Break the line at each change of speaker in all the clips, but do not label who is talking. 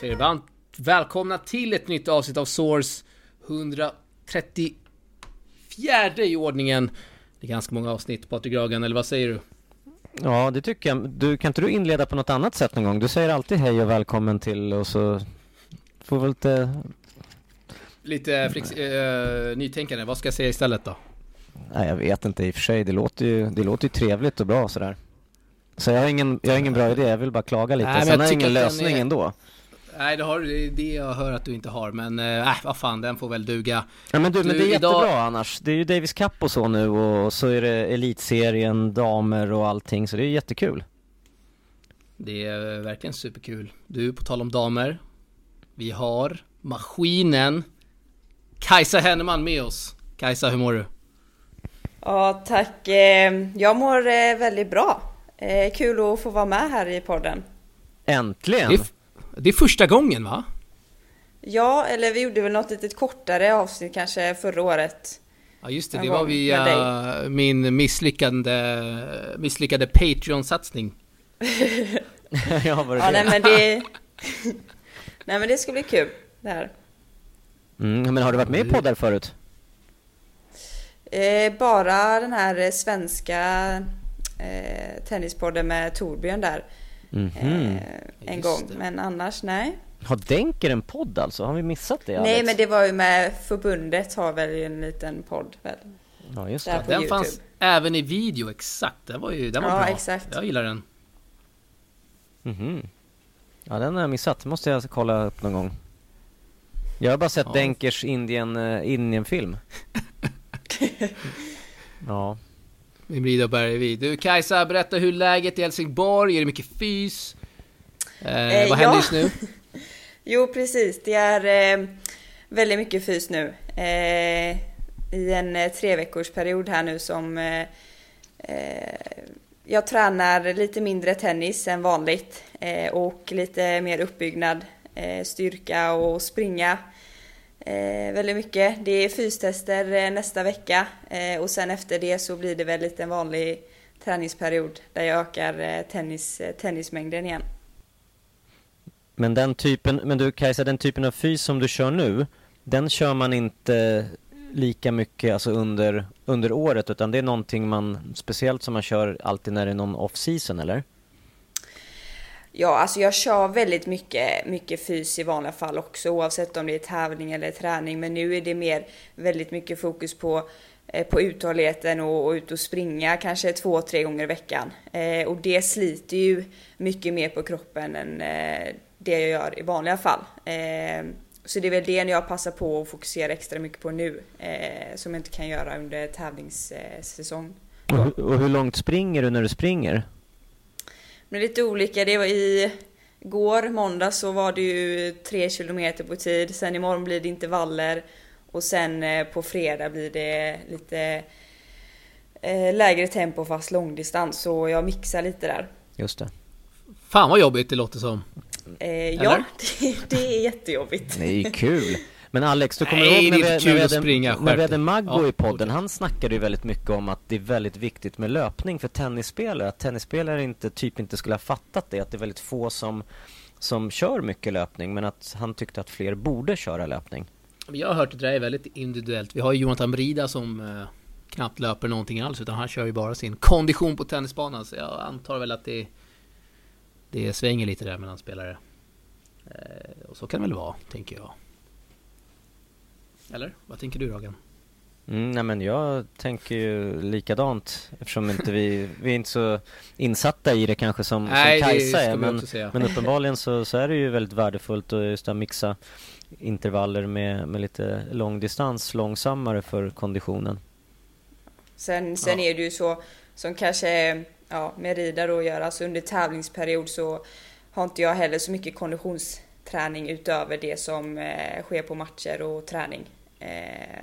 säger varmt välkomna till ett nytt avsnitt av Source 134 i ordningen. Det är ganska många avsnitt, Patrik Ragan, eller vad säger du?
Ja, det tycker jag. Du, kan inte du inleda på något annat sätt någon gång? Du säger alltid hej och välkommen till och så får vi lite...
Lite flix, äh, nytänkande, vad ska jag säga istället då?
Nej, jag vet inte i och för sig. Det låter ju, det låter ju trevligt och bra sådär. Så jag har ingen, jag har ingen bra idé, jag vill bara klaga lite. Nej, Sen har jag ingen lösning är... ändå.
Nej, det, har, det är det jag hör att du inte har, men äh, vad fan, den får väl duga.
Ja men du, du men det är idag... jättebra annars. Det är ju Davis Cup och så nu och så är det elitserien, damer och allting, så det är jättekul.
Det är verkligen superkul. Du, på tal om damer. Vi har maskinen Kajsa Henneman med oss. Kajsa, hur mår du?
Ja, tack. Eh, jag mår eh, väldigt bra. Eh, kul att få vara med här i podden.
Äntligen!
Det är, första gången va?
Ja, eller vi gjorde väl något litet kortare avsnitt kanske förra året.
Ja just det, det var via min misslyckande, misslyckade Patreon-satsning.
ja, var det ja, det? Nej, men det... nej men det ska bli kul det här.
Mm, men har du varit med i poddar förut?
Eh, bara den här svenska eh, tennispodden med Torbjörn där. Mm -hmm. eh, en gång, men annars nej.
Har Denker en podd alltså? Har vi missat det?
Nej, men det var ju med förbundet har väl en liten podd väl?
Ja, just det.
Den YouTube. fanns även i video, exakt. Den var ju den var ja, bra. Exakt. Jag gillar den.
Mhm. Mm ja, den har jag missat. måste jag kolla upp någon gång. Jag har bara sett ja. Denkers Indien, uh, Indien-film. ja.
Min Brida Bergvik. Du Kajsa, berätta hur läget i Helsingborg, är det mycket fys? Eh, eh, vad händer ja. just nu?
jo, precis. Det är eh, väldigt mycket fys nu. Eh, I en eh, tre veckors period här nu som eh, eh, jag tränar lite mindre tennis än vanligt och lite mer uppbyggnad, styrka och springa eh, väldigt mycket. Det är fystester eh, nästa vecka eh, och sen efter det så blir det väl lite en vanlig träningsperiod där jag ökar eh, tennis, eh, tennismängden igen.
Men den typen, men du Kajsa, den typen av fys som du kör nu, den kör man inte lika mycket alltså under, under året utan det är någonting man speciellt som man kör alltid när det är någon off-season eller?
Ja, alltså jag kör väldigt mycket, mycket fys i vanliga fall också oavsett om det är tävling eller träning. Men nu är det mer väldigt mycket fokus på, eh, på uthålligheten och, och ut och springa kanske två, tre gånger i veckan. Eh, och det sliter ju mycket mer på kroppen än eh, det jag gör i vanliga fall. Eh, så det är väl det jag passar på att fokusera extra mycket på nu eh, som jag inte kan göra under tävlingssäsong.
Och, och hur långt springer du när du springer?
Men lite olika. Det var i går, måndag, så var det ju tre kilometer på tid. Sen imorgon blir det intervaller. Och sen eh, på fredag blir det lite eh, lägre tempo fast långdistans. Så jag mixar lite där.
Just det.
Fan vad jobbigt det låter som.
Eh, ja, det, det, är jättejobbigt.
Det är ju kul. Men Alex, du kommer Nej, ihåg när vi, när vi, hade, springa, när vi hade Maggo ja, i podden, han snackade ju väldigt mycket om att det är väldigt viktigt med löpning för tennisspelare. Att tennisspelare inte, typ inte skulle ha fattat det, att det är väldigt få som, som kör mycket löpning, men att han tyckte att fler borde köra löpning.
Jag har hört att det där är väldigt individuellt. Vi har ju Jonathan Brida som eh, knappt löper någonting alls, utan han kör ju bara sin kondition på tennisbanan. Så jag antar väl att det, det svänger lite där mellan spelare. Eh, och så kan det väl vara, tänker jag. Eller? Vad tänker du Ragan?
Mm, nej men jag tänker ju likadant eftersom inte vi, vi är inte så insatta i det kanske som, nej, som Kajsa är men, men uppenbarligen så, så är det ju väldigt värdefullt att just att mixa intervaller med, med lite långdistans långsammare för konditionen.
Sen, sen ja. är det ju så som kanske ja, med Rida då gör, alltså under tävlingsperiod så har inte jag heller så mycket konditionsträning utöver det som eh, sker på matcher och träning. Eh,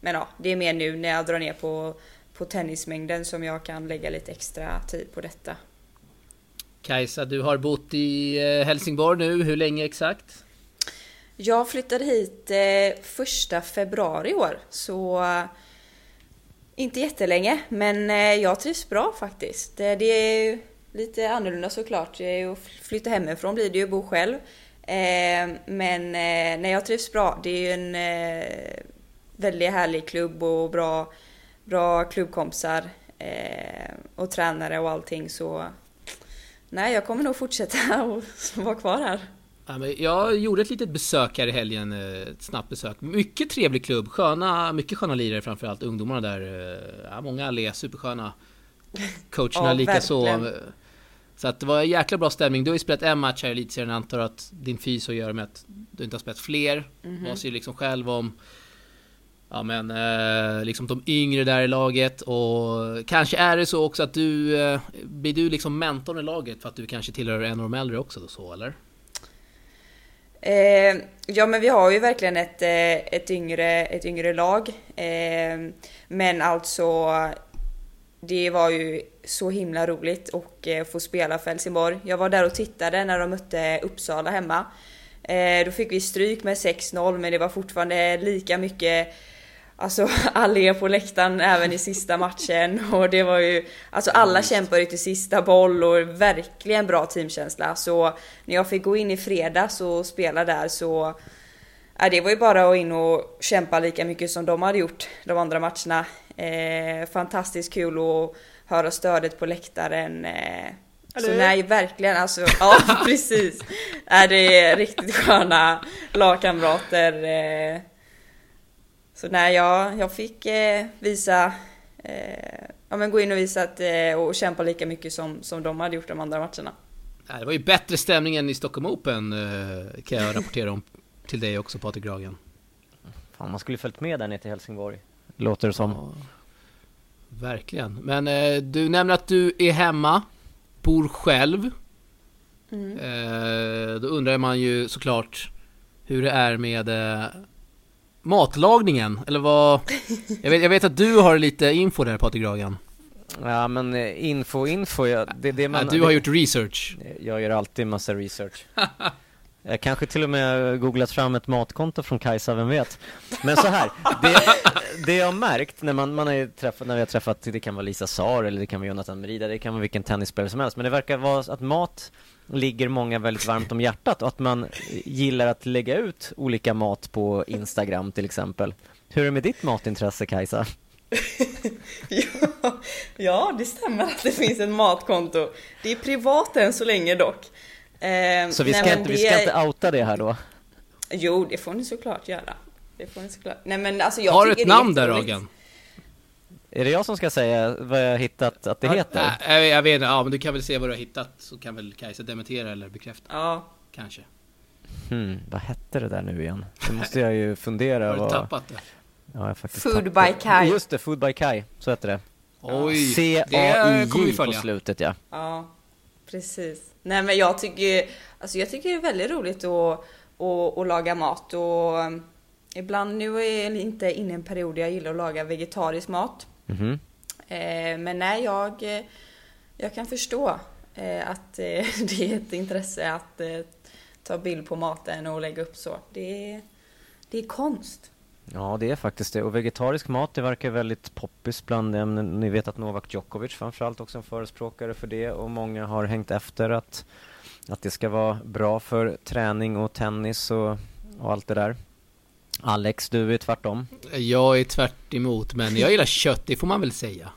men ja, det är mer nu när jag drar ner på, på tennismängden som jag kan lägga lite extra tid på detta.
Kajsa, du har bott i eh, Helsingborg nu, hur länge exakt?
Jag flyttade hit eh, första februari i år, så inte jättelänge, men jag trivs bra faktiskt. Det är lite annorlunda såklart. Att flytta hemifrån blir det ju, bo själv. Eh, men eh, nej, jag trivs bra. Det är ju en eh, väldigt härlig klubb och bra, bra klubbkompisar och tränare och allting så nej, jag kommer nog fortsätta och vara kvar här.
Jag gjorde ett litet besök här i helgen, ett snabbt besök. Mycket trevlig klubb, sköna, mycket sköna lirare framförallt. Ungdomarna där, ja, många är supersköna. Coacherna ja, likaså. Så att det var en jäkla bra stämning. Du har ju spelat en match här i Elitserien, antar att din fys gör med att du inte har spelat fler. Mm -hmm. Vad säger liksom själv om Ja men eh, liksom de yngre där i laget och kanske är det så också att du eh, Blir du liksom mentorn i laget för att du kanske tillhör en av de äldre också då, så eller?
Eh, ja men vi har ju verkligen ett, eh, ett, yngre, ett yngre lag. Eh, men alltså det var ju så himla roligt att eh, få spela för Helsingborg. Jag var där och tittade när de mötte Uppsala hemma. Då fick vi stryk med 6-0 men det var fortfarande lika mycket alltså allé på läktaren även i sista matchen och det var ju alltså alla kämpade till sista boll och verkligen bra teamkänsla så när jag fick gå in i fredags och spela där så ja, det var ju bara att in och kämpa lika mycket som de hade gjort de andra matcherna. Eh, fantastiskt kul att höra stödet på läktaren. Eh, så nej, verkligen alltså. Ja, precis. Är det är riktigt sköna lagkamrater. Eh, så nej, jag, jag fick eh, visa, eh, ja men gå in och visa att, eh, och kämpa lika mycket som, som de hade gjort de andra matcherna.
Det var ju bättre stämning än i Stockholm Open kan jag rapportera om till dig också Patrik Gragen.
Fan, man skulle följt med där ner till Helsingborg. Låter det som. Ja,
verkligen. Men eh, du nämner att du är hemma, bor själv. Mm. Eh, då undrar man ju såklart hur det är med eh, matlagningen, eller vad? Jag vet, jag vet att du har lite info där Patrik Gragan.
Ja men eh, info, info, ja, det, det
man, ja, Du har det, gjort research.
Jag gör alltid massa research. Jag kanske till och med googlat fram ett matkonto från Kajsa, vem vet? Men så här, det, det jag har märkt när man, man har träffat, när vi har träffat, det kan vara Lisa Sar eller det kan vara Jonathan Merida, det kan vara vilken tennisspelare som helst, men det verkar vara att mat ligger många väldigt varmt om hjärtat och att man gillar att lägga ut olika mat på Instagram till exempel. Hur är det med ditt matintresse Kajsa?
ja, ja, det stämmer att det finns ett matkonto. Det är privat än så länge dock.
Eh, så vi ska, nej, inte, vi ska inte outa det här då?
Jo, det får ni såklart göra. Det får ni såklart. Nej, men alltså, jag
Har du ett namn där Ragen?
Är det jag som ska säga vad jag har hittat att det heter?
Nej, jag vet inte. Ja, men du kan väl se vad du har hittat så kan väl Kajsa dementera eller bekräfta.
Ja.
Kanske.
Hmm, vad hette det där nu igen? Det måste jag ju fundera.
Har du vad... tappat det?
Ja, jag har faktiskt
Food tappat. by Kai.
Just det, Food by Kai. Så heter det.
Oj,
C-A-I-J på slutet ja.
Ja, precis. Nej men jag tycker, alltså jag tycker det är väldigt roligt att, att, att laga mat och um, ibland, nu är jag inte inne i en period jag gillar att laga vegetarisk mat. Mm -hmm. Men nej, jag, jag kan förstå eh, att det är ett intresse att ta bild på maten och lägga upp så. Det det är konst.
Ja, det är faktiskt det. Och vegetarisk mat, det verkar väldigt poppis bland dem. Ni vet att Novak Djokovic framförallt också är en förespråkare för det och många har hängt efter att, att det ska vara bra för träning och tennis och, och allt det där. Alex, du är tvärtom.
Jag är tvärt emot, men jag gillar kött, det får man väl säga.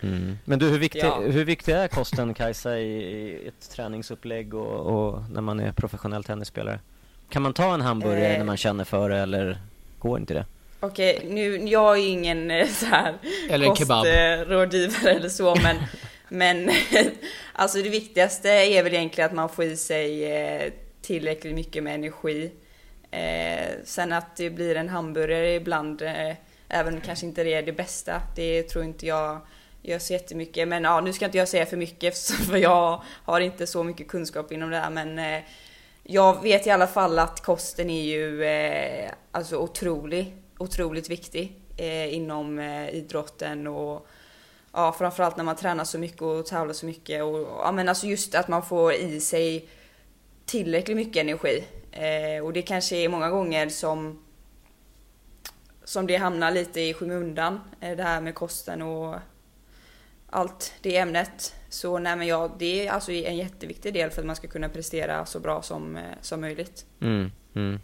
Mm. Men du, hur viktig, ja. hur viktig är kosten Kajsa i, i ett träningsupplägg och, och, när man är professionell tennisspelare? Kan man ta en hamburgare eh. när man känner för det eller går inte det?
Okej, nu, jag är ingen eh, så här eller kostrådgivare eller så, men, men alltså det viktigaste är väl egentligen att man får i sig eh, tillräckligt mycket med energi. Eh, sen att det blir en hamburgare ibland, även kanske inte det är det bästa, det tror inte jag gör så jättemycket. Men ja, nu ska inte jag säga för mycket för jag har inte så mycket kunskap inom det här, men jag vet i alla fall att kosten är ju eh, alltså otrolig otroligt viktig eh, inom eh, idrotten och ja, framförallt när man tränar så mycket och tävlar så mycket och ja, men alltså just att man får i sig tillräckligt mycket energi. Eh, och det kanske är många gånger som som det hamnar lite i skymundan, eh, det här med kosten och allt det ämnet. Så nej men ja, det är alltså en jätteviktig del för att man ska kunna prestera så bra som, eh, som möjligt.
Mm, mm.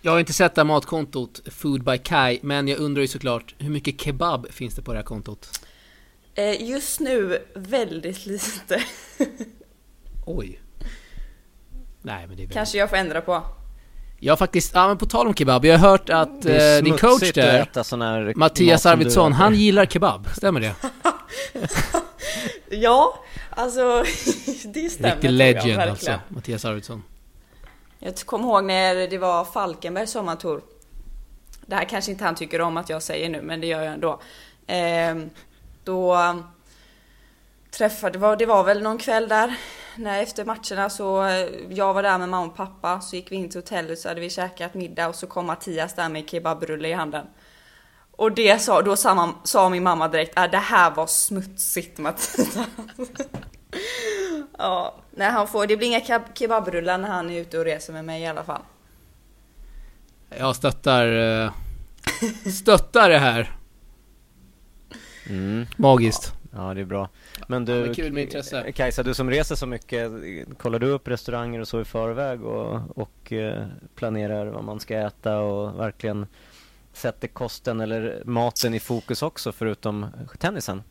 Jag har inte sett det här matkontot Food by Kai, men jag undrar ju såklart hur mycket kebab finns det på det här kontot?
Eh, just nu väldigt lite.
Oj. Nej men det är.
Kanske jag får ändra på.
Jag har faktiskt, ja men på tal om kebab, jag har hört att eh, din coach där, Mattias Arvidsson, han gillar kebab, stämmer det?
ja, alltså det stämmer
Riktig legend jag, alltså, Mattias Arvidsson.
Jag kommer ihåg när det var Falkenbergs sommartour. Det här kanske inte han tycker om att jag säger nu, men det gör jag ändå. Eh, då träffade, det var, det var väl någon kväll där, när efter matcherna så, eh, jag var där med mamma och pappa, så gick vi in till hotellet så hade vi käkat middag och så kom Mattias där med kebabrulle i handen. Och det sa, då sa, sa min mamma direkt, äh, det här var smutsigt Mattias. ja, nej, han får, det blir inga kebabrullar när han är ute och reser med mig i alla fall.
Jag stöttar, eh, stöttar det här.
Mm.
Magiskt.
Ja, det är bra. Men du, ja, kul med intresse. Kajsa, du som reser så mycket, kollar du upp restauranger och så i förväg och, och eh, planerar vad man ska äta och verkligen sätter kosten eller maten i fokus också förutom tennisen?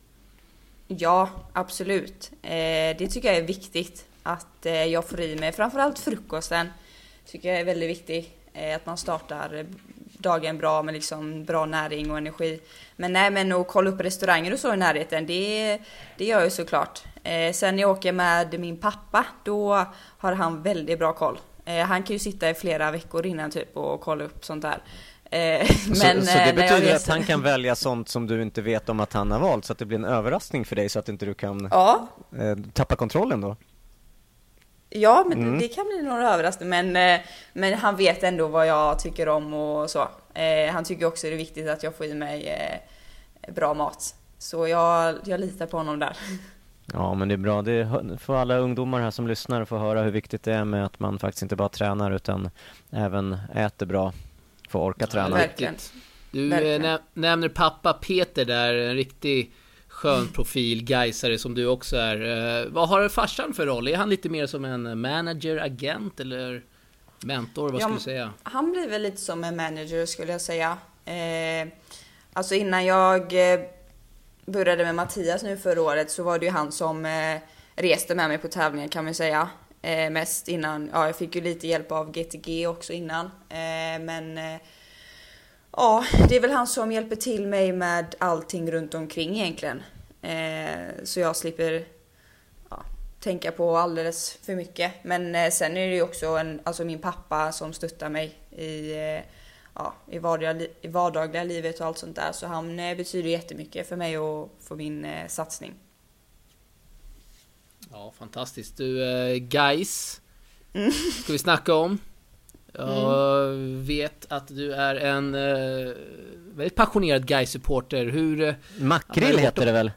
Ja, absolut. Eh, det tycker jag är viktigt att eh, jag får i mig. Framförallt frukosten tycker jag är väldigt viktig. Eh, att man startar dagen bra med liksom bra näring och energi. Men nej, men att kolla upp restauranger och så i närheten, det, det gör jag såklart. Eh, sen när jag åker med min pappa, då har han väldigt bra koll. Eh, han kan ju sitta i flera veckor innan typ och kolla upp sånt där.
Eh, men, så, så, det betyder att han kan välja sånt som du inte vet om att han har valt så att det blir en överraskning för dig så att inte du kan
ja.
tappa kontrollen då?
Ja, men mm. det kan bli någon överraskning. Men, eh, men han vet ändå vad jag tycker om och så. Eh, han tycker också det är viktigt att jag får i mig eh, bra mat. Så jag, jag litar på honom där.
Ja, men det är bra. Det är för alla ungdomar här som lyssnar få höra hur viktigt det är med att man faktiskt inte bara tränar utan även äter bra. Får orka träna.
Ja, verkligen.
Du verkligen. nämner pappa Peter där, en riktig skön profil, Gaisare som du också är. Eh, vad har farsan för roll? Är han lite mer som en manager, agent eller mentor? Vad ja, skulle du säga?
Han blir väl lite som en manager skulle jag säga. Eh, alltså innan jag eh, började med Mattias nu förra året så var det ju han som eh, reste med mig på tävlingen kan man säga. Eh, mest innan, ja jag fick ju lite hjälp av GTG också innan. Eh, men Ja, det är väl han som hjälper till mig med allting runt omkring egentligen. Eh, så jag slipper ja, tänka på alldeles för mycket. Men eh, sen är det ju också en, alltså min pappa som stöttar mig i, eh, ja, i, vardagliga, i vardagliga livet och allt sånt där. Så han eh, betyder jättemycket för mig och för min eh, satsning.
Ja, fantastiskt. Du, eh, guys, mm. ska vi snacka om. Jag mm. vet att du är en uh, väldigt passionerad Guy-supporter. Hur... Uh,
makrill heter det väl?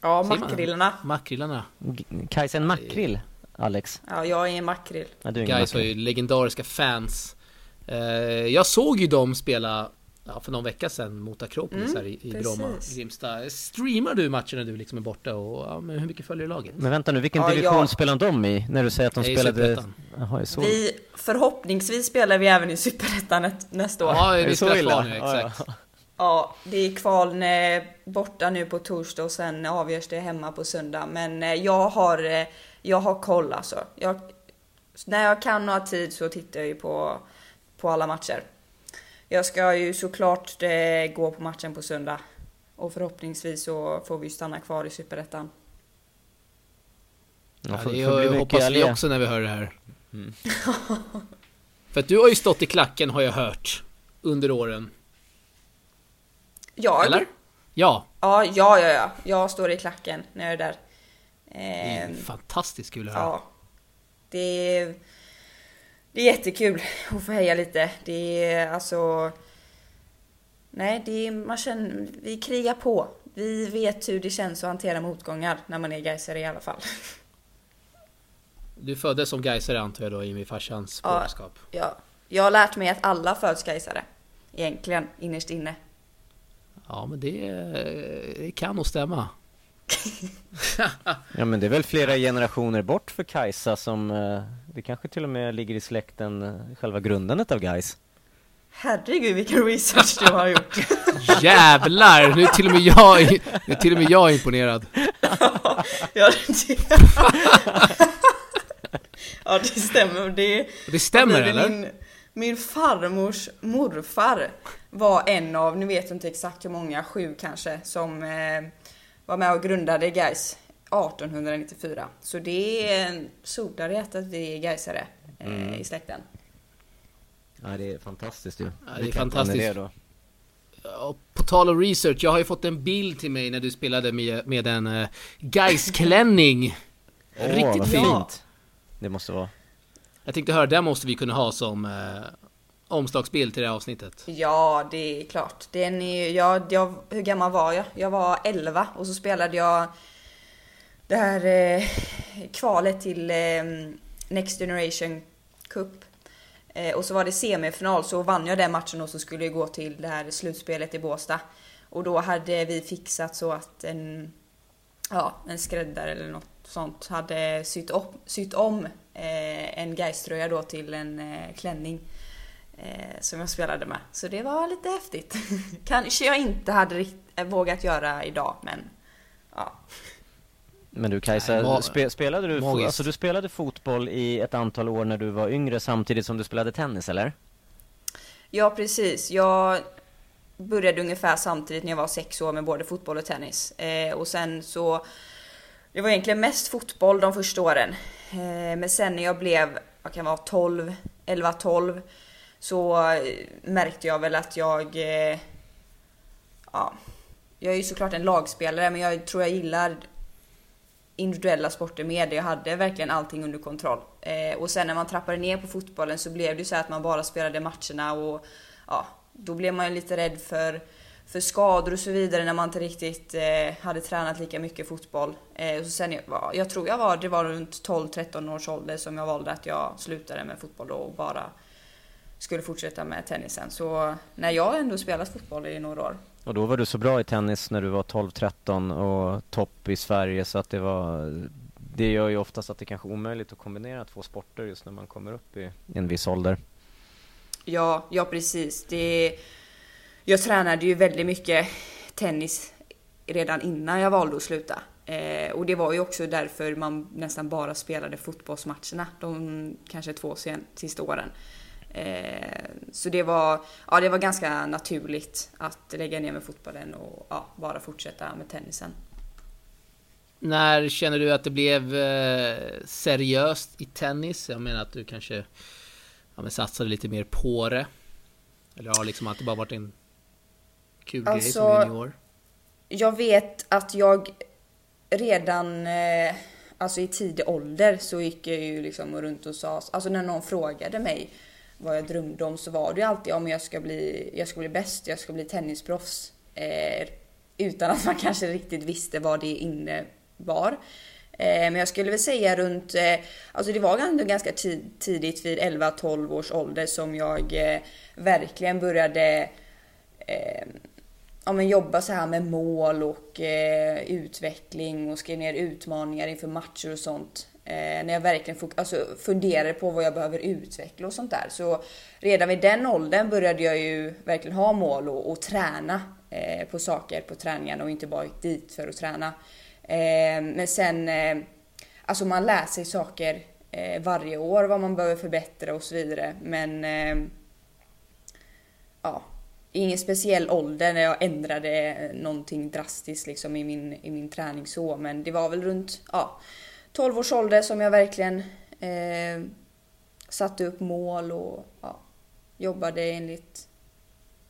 Ja, makrillarna.
Makrillarna.
Kajsa, en makrill, Alex?
Ja, jag är en makrill. Ja,
Guys har ju legendariska fans. Uh, jag såg ju dem spela ja, för någon vecka sedan mot Akropolis mm, här i, i Bromma, Grimsta. Streamar du matchen när du liksom är borta och ja, men hur mycket följer laget?
Men vänta nu, vilken ja, division jag... spelar de i? När du säger att de Nej, spelade...
Jaha, så... Vi, förhoppningsvis spelar vi även i Superettan nästa år.
Ja, det är så illa? Nu, exakt. Ja,
ja. det är kval eh, borta nu på torsdag och sen avgörs det hemma på söndag. Men eh, jag har, eh, jag har koll alltså. Jag, när jag kan och har tid så tittar jag ju på, på alla matcher. Jag ska ju såklart eh, gå på matchen på söndag. Och förhoppningsvis så får vi stanna kvar i Superettan.
Ja, det jag hoppas vi också när vi hör det här. Mm. För att du har ju stått i klacken har jag hört. Under åren.
Jag?
Eller? Ja.
Ja, ja, ja, ja. Jag står i klacken när jag är där.
Eh, det är ehm, fantastiskt kul att höra. Ja.
Det är det är jättekul att få heja lite. Det är alltså... Nej, det är, man känner, vi krigar på. Vi vet hur det känns att hantera motgångar när man är Gaisare i alla fall.
Du föddes som Gaisare antar jag då i min farsans?
Ja, ja, jag har lärt mig att alla föds Gaisare. Egentligen, innerst inne.
Ja, men det, det kan nog stämma.
Ja men det är väl flera generationer bort för Kajsa som eh, det kanske till och med ligger i släkten eh, själva grundandet av Gais.
Herregud vilken research du har gjort!
Jävlar! Nu är till och med jag, nu är till och med jag imponerad.
ja, det, ja, det stämmer. Det,
det stämmer eller?
Min, min farmors morfar var en av, nu vet jag inte exakt hur många, sju kanske, som eh, var med och grundade Gais 1894. Så det är en sodare att vi är Gaisare eh, mm. i släkten.
Ja, det är fantastiskt ju.
Ja, det är fantastiskt. Är det då? På tal om research, jag har ju fått en bild till mig när du spelade med, med en uh, Gais-klänning.
oh, Riktigt fint. Ja. Det måste vara.
Jag tänkte höra, den måste vi kunna ha som uh, omslagsbild till det här avsnittet.
Ja, det är klart. Den är, jag, jag, hur gammal var jag? Jag var 11 och så spelade jag det här eh, kvalet till eh, Next Generation Cup Eh, och så var det semifinal så vann jag den matchen och så skulle jag gå till det här slutspelet i Båstad. Och då hade vi fixat så att en, ja, en skräddare eller något sånt hade sytt, upp, sytt om eh, en geiströja då till en eh, klänning. Eh, som jag spelade med. Så det var lite häftigt. Kanske jag inte hade vågat göra idag men ja.
Men du Kajsa, spe, spelade du, alltså, du spelade fotboll i ett antal år när du var yngre samtidigt som du spelade tennis eller?
Ja precis, jag började ungefär samtidigt när jag var sex år med både fotboll och tennis. Eh, och sen så, det var egentligen mest fotboll de första åren. Eh, men sen när jag blev, vad kan vara 12, 11, 12 så eh, märkte jag väl att jag, eh, ja, jag är ju såklart en lagspelare men jag tror jag gillar individuella sporter mer där Jag hade verkligen allting under kontroll. Eh, och sen när man trappade ner på fotbollen så blev det ju så att man bara spelade matcherna och ja, då blev man ju lite rädd för, för skador och så vidare när man inte riktigt eh, hade tränat lika mycket fotboll. Eh, och sen, jag, jag tror jag var, det var runt 12-13 års ålder som jag valde att jag slutade med fotboll och bara skulle fortsätta med tennisen. Så när jag ändå spelat fotboll i några år
och då var du så bra i tennis när du var 12-13 och topp i Sverige så att det var Det gör ju oftast att det kanske är omöjligt att kombinera två sporter just när man kommer upp i en viss ålder.
Ja, ja precis. Det, jag tränade ju väldigt mycket tennis redan innan jag valde att sluta. Eh, och det var ju också därför man nästan bara spelade fotbollsmatcherna de kanske två sen, sista åren. Eh, så det var, ja, det var ganska naturligt att lägga ner med fotbollen och ja, bara fortsätta med tennisen.
När känner du att det blev eh, seriöst i tennis? Jag menar att du kanske ja, men satsade lite mer på det. Eller har liksom att det bara varit en kul alltså, grej som alltså, junior?
Jag vet att jag redan eh, alltså i tidig ålder så gick jag ju liksom runt och sa, alltså när någon frågade mig vad jag drömde om så var det ju alltid om jag ska bli, jag ska bli bäst, jag ska bli tennisproffs. Eh, utan att man kanske riktigt visste vad det innebar. Eh, men jag skulle väl säga runt, eh, alltså det var ändå ganska tidigt vid 11-12 års ålder som jag eh, verkligen började eh, ja, men jobba så här med mål och eh, utveckling och skrev ner utmaningar inför matcher och sånt. Eh, när jag verkligen alltså, funderade på vad jag behöver utveckla och sånt där. Så redan vid den åldern började jag ju verkligen ha mål och, och träna eh, på saker på träningarna och inte bara gick dit för att träna. Eh, men sen, eh, alltså man lär sig saker eh, varje år vad man behöver förbättra och så vidare. Men eh, ja, ingen speciell ålder när jag ändrade någonting drastiskt liksom i min, i min träning så. Men det var väl runt, ja 12 års ålder som jag verkligen eh, satte upp mål och ja, jobbade enligt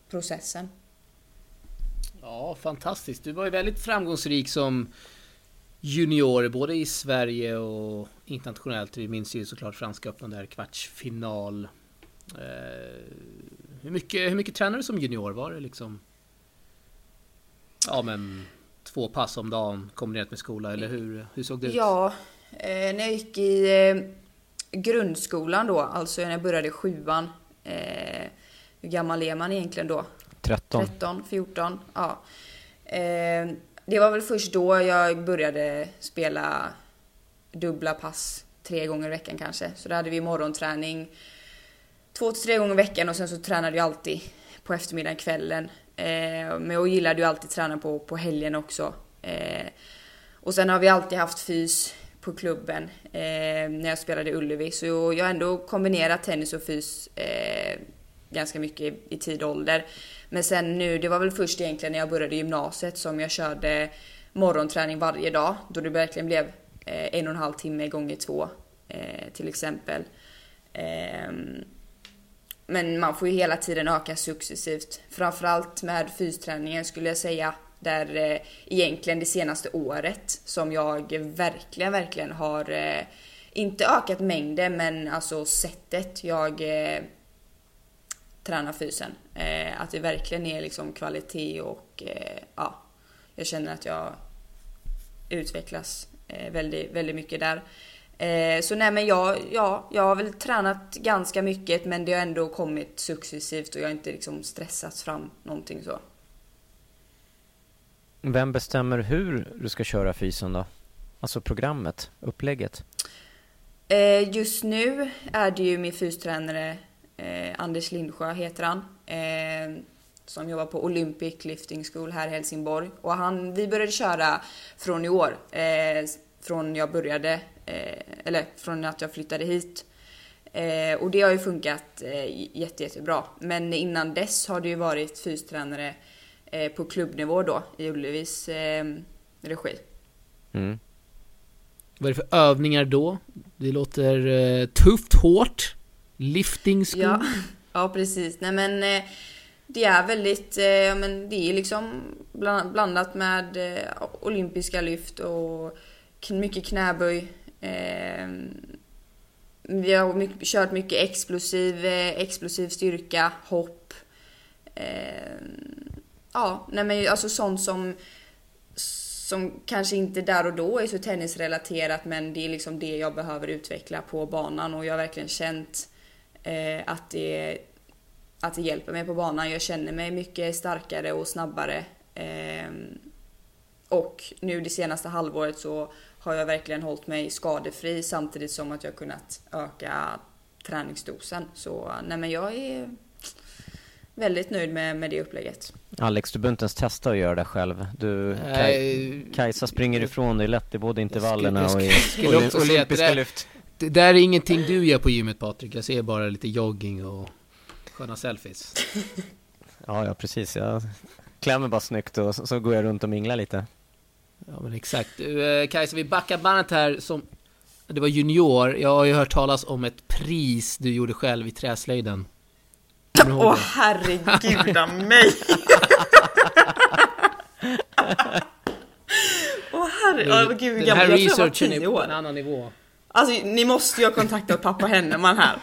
processen.
Ja, fantastiskt. Du var ju väldigt framgångsrik som junior, både i Sverige och internationellt. Vi minns ju såklart Franska öppna där, kvartsfinal. Eh, hur, mycket, hur mycket tränade du som junior? Var det liksom... Ja, men två pass om dagen kombinerat med skola, eller hur, hur såg det ut?
Ja, när jag gick i eh, grundskolan då, alltså när jag började sjuan. Eh, hur gammal är man egentligen då?
13.
13, 14, ja. Eh, det var väl först då jag började spela dubbla pass tre gånger i veckan kanske. Så då hade vi morgonträning två till tre gånger i veckan och sen så tränade jag alltid på eftermiddagen, kvällen. Eh, men jag gillade ju alltid träna på, på helgen också. Eh, och sen har vi alltid haft fys på klubben eh, när jag spelade i Ullevi. Så jag har ändå kombinerat tennis och fys eh, ganska mycket i, tid och ålder. Men sen nu, det var väl först egentligen när jag började gymnasiet som jag körde morgonträning varje dag. Då det verkligen blev eh, en och en halv timme gånger två eh, till exempel. Ehm, men man får ju hela tiden öka successivt. Framförallt med fysträningen skulle jag säga. Där eh, egentligen det senaste året som jag verkligen, verkligen har eh, inte ökat mängden men alltså sättet jag eh, tränar fysen. Eh, att det verkligen är liksom kvalitet och eh, ja, jag känner att jag utvecklas eh, väldigt, väldigt mycket där. Eh, så nej men jag, ja, jag har väl tränat ganska mycket men det har ändå kommit successivt och jag har inte liksom stressats fram någonting så.
Vem bestämmer hur du ska köra fysen då? Alltså programmet, upplägget?
Eh, just nu är det ju min fystränare eh, Anders Lindsjö heter han. Eh, som jobbar på Olympic Lifting School här i Helsingborg. Och han, vi började köra från i år. Eh, från jag började, eh, eller från att jag flyttade hit. Eh, och det har ju funkat eh, jätte, jättebra. Men innan dess har det ju varit fystränare eh, på klubbnivå då i Ullevis eh, regi. Mm.
Vad är det för övningar då? Det låter eh, tufft, hårt. Lifting school?
Ja, ja precis. Nej men eh, det är väldigt, eh, men det är liksom blandat med eh, olympiska lyft och mycket knäböj. Vi har mycket, kört mycket explosiv, explosiv styrka, hopp. Ja, nej men alltså sånt som som kanske inte där och då är så tennisrelaterat men det är liksom det jag behöver utveckla på banan och jag har verkligen känt eh, att, det, att det hjälper mig på banan. Jag känner mig mycket starkare och snabbare. Eh, och nu det senaste halvåret så har jag verkligen hållit mig skadefri samtidigt som att jag kunnat öka träningsdosen. Så nej men jag är väldigt nöjd med, med det upplägget.
Alex, du behöver inte ens testa att göra det själv. Du, Kaj, Kajsa springer ifrån dig lätt i både intervallerna och i olympiska lyft.
Det där är ingenting du gör på gymmet Patrik. Jag ser bara lite jogging och sköna selfies.
ja, ja precis. Jag klär mig bara snyggt och så, så går jag runt och minglar lite.
Ja men exakt. Du, eh, Kajsa, vi backar bandet här som... Det var junior. Jag har ju hört talas om ett pris du gjorde själv i träslöjden.
Åh oh, herregud av mig! Åh oh, herregud, oh, gud,
Den här researchen är på en annan nivå.
Alltså ni måste ju ha kontaktat pappa Henneman här.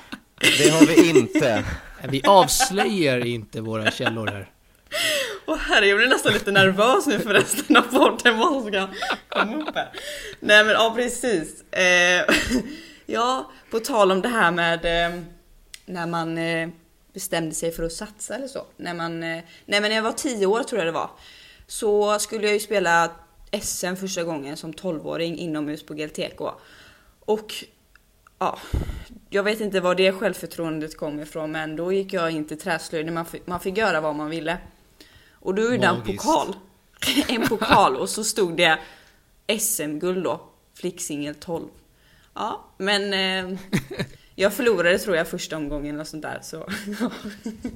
Det har vi inte.
Vi avslöjar inte våra källor här.
Åh herre, jag blir nästan lite nervös nu för resten av podden vad som ska komma upp här. Nej men ja precis. Eh, ja, på tal om det här med eh, när man eh, bestämde sig för att satsa eller så. När man, eh, nej men när jag var 10 år tror jag det var. Så skulle jag ju spela SM första gången som 12-åring inomhus på GLTK. Och ja, jag vet inte var det självförtroendet kom ifrån men då gick jag in till träslöjden, man, man fick göra vad man ville. Och då gjorde en pokal. en pokal och så stod det SM-guld då, flicksingel 12. Ja, men eh, jag förlorade tror jag första omgången och sånt där så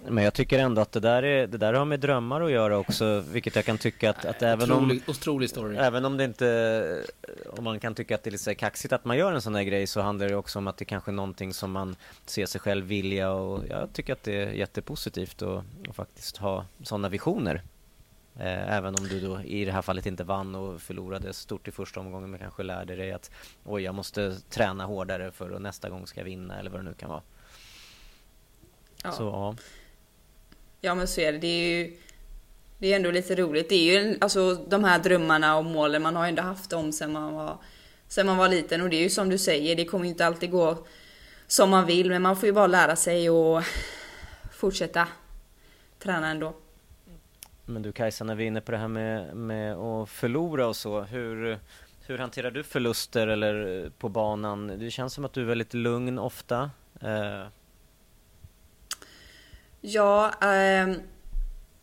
Men jag tycker ändå att det där, är, det där har med drömmar att göra också Vilket jag kan tycka att, att även
otrolig, om Otrolig story.
Även om det inte Om man kan tycka att det är lite kaxigt att man gör en sån här grej Så handlar det också om att det kanske är någonting som man Ser sig själv vilja och jag tycker att det är jättepositivt att, att faktiskt ha sådana visioner även om du då i det här fallet inte vann och förlorade stort i första omgången men kanske lärde dig att oj, jag måste träna hårdare för att nästa gång ska jag vinna eller vad det nu kan vara.
Ja. Så, ja. ja men så är det. Det är ju det är ändå lite roligt. Det är ju alltså de här drömmarna och målen, man har ju ändå haft dem sen man var, sen man var liten och det är ju som du säger, det kommer inte alltid gå som man vill men man får ju bara lära sig och fortsätta träna ändå.
Men du Kajsa, när vi är inne på det här med, med att förlora och så, hur, hur hanterar du förluster eller eh, på banan? Det känns som att du är väldigt lugn ofta. Eh.
Ja, eh,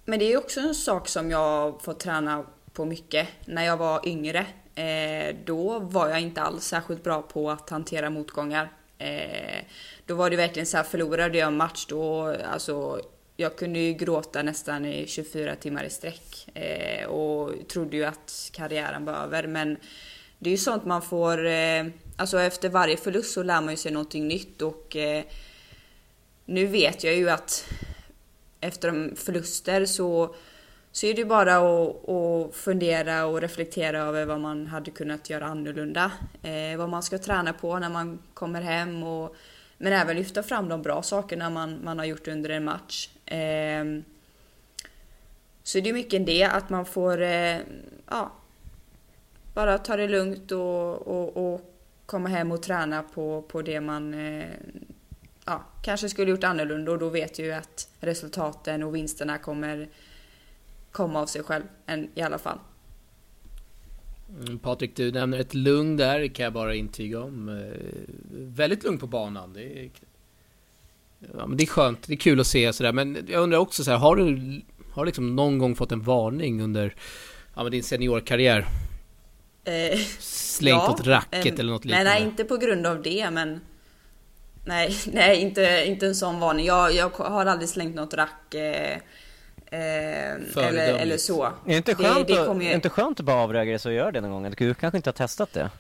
men det är också en sak som jag får träna på mycket. När jag var yngre, eh, då var jag inte alls särskilt bra på att hantera motgångar. Eh, då var det verkligen så här, förlorade jag en match då, alltså jag kunde ju gråta nästan i 24 timmar i sträck eh, och trodde ju att karriären var över. Men det är ju sånt man får, eh, alltså efter varje förlust så lär man ju sig någonting nytt och eh, nu vet jag ju att efter förluster så, så är det ju bara att, att fundera och reflektera över vad man hade kunnat göra annorlunda. Eh, vad man ska träna på när man kommer hem och men även lyfta fram de bra sakerna man, man har gjort under en match. Eh, så det är mycket det, att man får eh, ja, bara ta det lugnt och, och, och, komma hem och träna på, på det man eh, ja, kanske skulle gjort annorlunda och då vet ju att resultaten och vinsterna kommer komma av sig själv i alla fall.
Mm, Patrik, du nämner ett lugn där, kan jag bara intyga om. Eh, väldigt lugn på banan. Det är, ja, men det är skönt, det är kul att se sådär. Men jag undrar också så här, har du har liksom någon gång fått en varning under ja, din seniorkarriär? Eh, Slängt ja, åt racket eh, eller något liknande?
Nej, nej, inte på grund av det, men Nej, nej inte, inte en sån varning. Jag, jag har aldrig slängt något rack. Eh, Eh, eller, eller så. Är
det inte skönt, det, det att, ju... inte skönt att bara avreagera sig och göra det någon gång? Du kanske inte har testat det?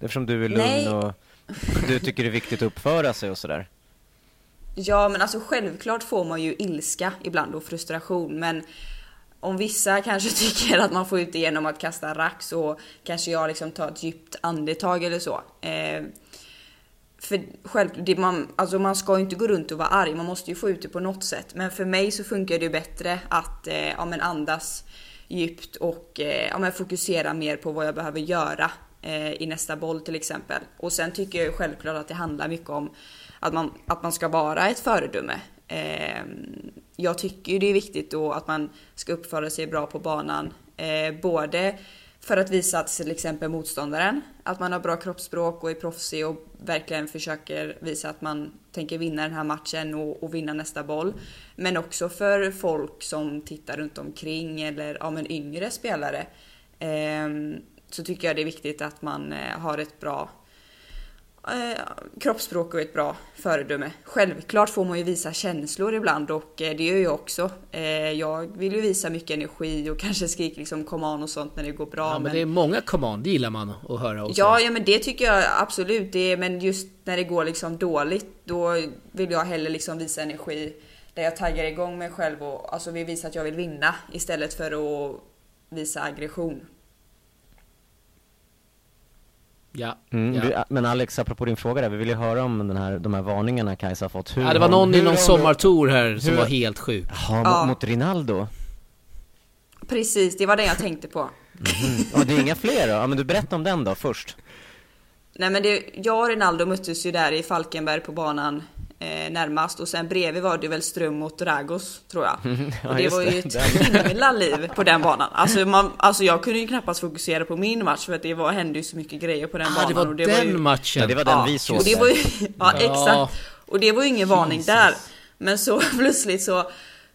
Eftersom du är lugn Nej. och du tycker det är viktigt att uppföra sig och sådär.
Ja, men alltså självklart får man ju ilska ibland och frustration, men om vissa kanske tycker att man får ut det genom att kasta rack så kanske jag liksom tar ett djupt andetag eller så. Eh, för själv, det man, alltså man ska ju inte gå runt och vara arg, man måste ju få ut det på något sätt. Men för mig så funkar det bättre att eh, ja, men andas djupt och eh, ja, men fokusera mer på vad jag behöver göra eh, i nästa boll till exempel. Och sen tycker jag ju självklart att det handlar mycket om att man, att man ska vara ett föredöme. Eh, jag tycker ju det är viktigt då att man ska uppföra sig bra på banan. Eh, både för att visa till exempel motståndaren att man har bra kroppsspråk och är proffsig och verkligen försöker visa att man tänker vinna den här matchen och, och vinna nästa boll. Men också för folk som tittar runt omkring eller ja, men yngre spelare. Eh, så tycker jag det är viktigt att man eh, har ett bra eh, kroppsspråk och ett bra föredöme. Självklart får man ju visa känslor ibland och eh, det gör jag också. Eh, jag vill ju visa mycket energi och kanske skrika liksom command och sånt när det går bra.
Ja, men, men det är många command, det gillar man att höra också.
Ja, ja men det tycker jag absolut. Det är, men just när det går liksom dåligt, då vill jag hellre liksom visa energi där jag taggar igång mig själv och alltså vill visa att jag vill vinna istället för att visa aggression.
Ja,
mm, ja. Vi, men Alex, apropå din fråga där, vi vill ju höra om den här, de här varningarna Kajsa har fått.
Hur ja, det var någon i någon sommartour här som var helt sjuk.
Jaha, ja. mot Rinaldo?
Precis, det var det jag tänkte på.
Mm. Och det är inga fler då? Ja, men du berätta om den då först.
Nej men det, jag och Rinaldo möttes ju där i Falkenberg på banan eh, närmast och sen bredvid var det väl Ström mot Dragos tror jag. ja, och det var ju ett himla liv på den banan. Alltså, man, alltså jag kunde ju knappast fokusera på min match för att det var, hände ju så mycket grejer på den ah, banan.
Det var
och det
den
var
ju, matchen?
Ja, det var den ja, vi såg.
Och det var ju, ja, exakt. Och det var ju ingen varning Jesus. där. Men så plötsligt så,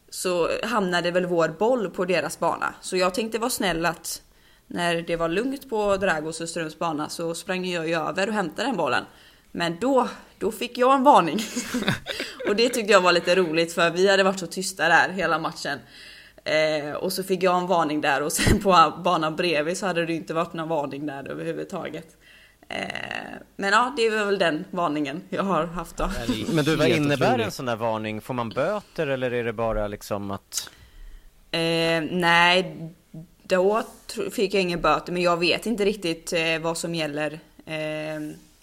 så hamnade väl vår boll på deras bana. Så jag tänkte vara snäll att när det var lugnt på Dragos och Ströms bana så sprang jag ju över och hämtade den bollen. Men då, då fick jag en varning. och det tyckte jag var lite roligt för vi hade varit så tysta där hela matchen. Eh, och så fick jag en varning där och sen på banan bredvid så hade det inte varit någon varning där överhuvudtaget. Eh, men ja, det är väl den varningen jag har haft då.
Men du, vad innebär en sån där varning? Får man böter eller är det bara liksom att...
Eh, nej, då fick jag ingen böter, men jag vet inte riktigt eh, vad som gäller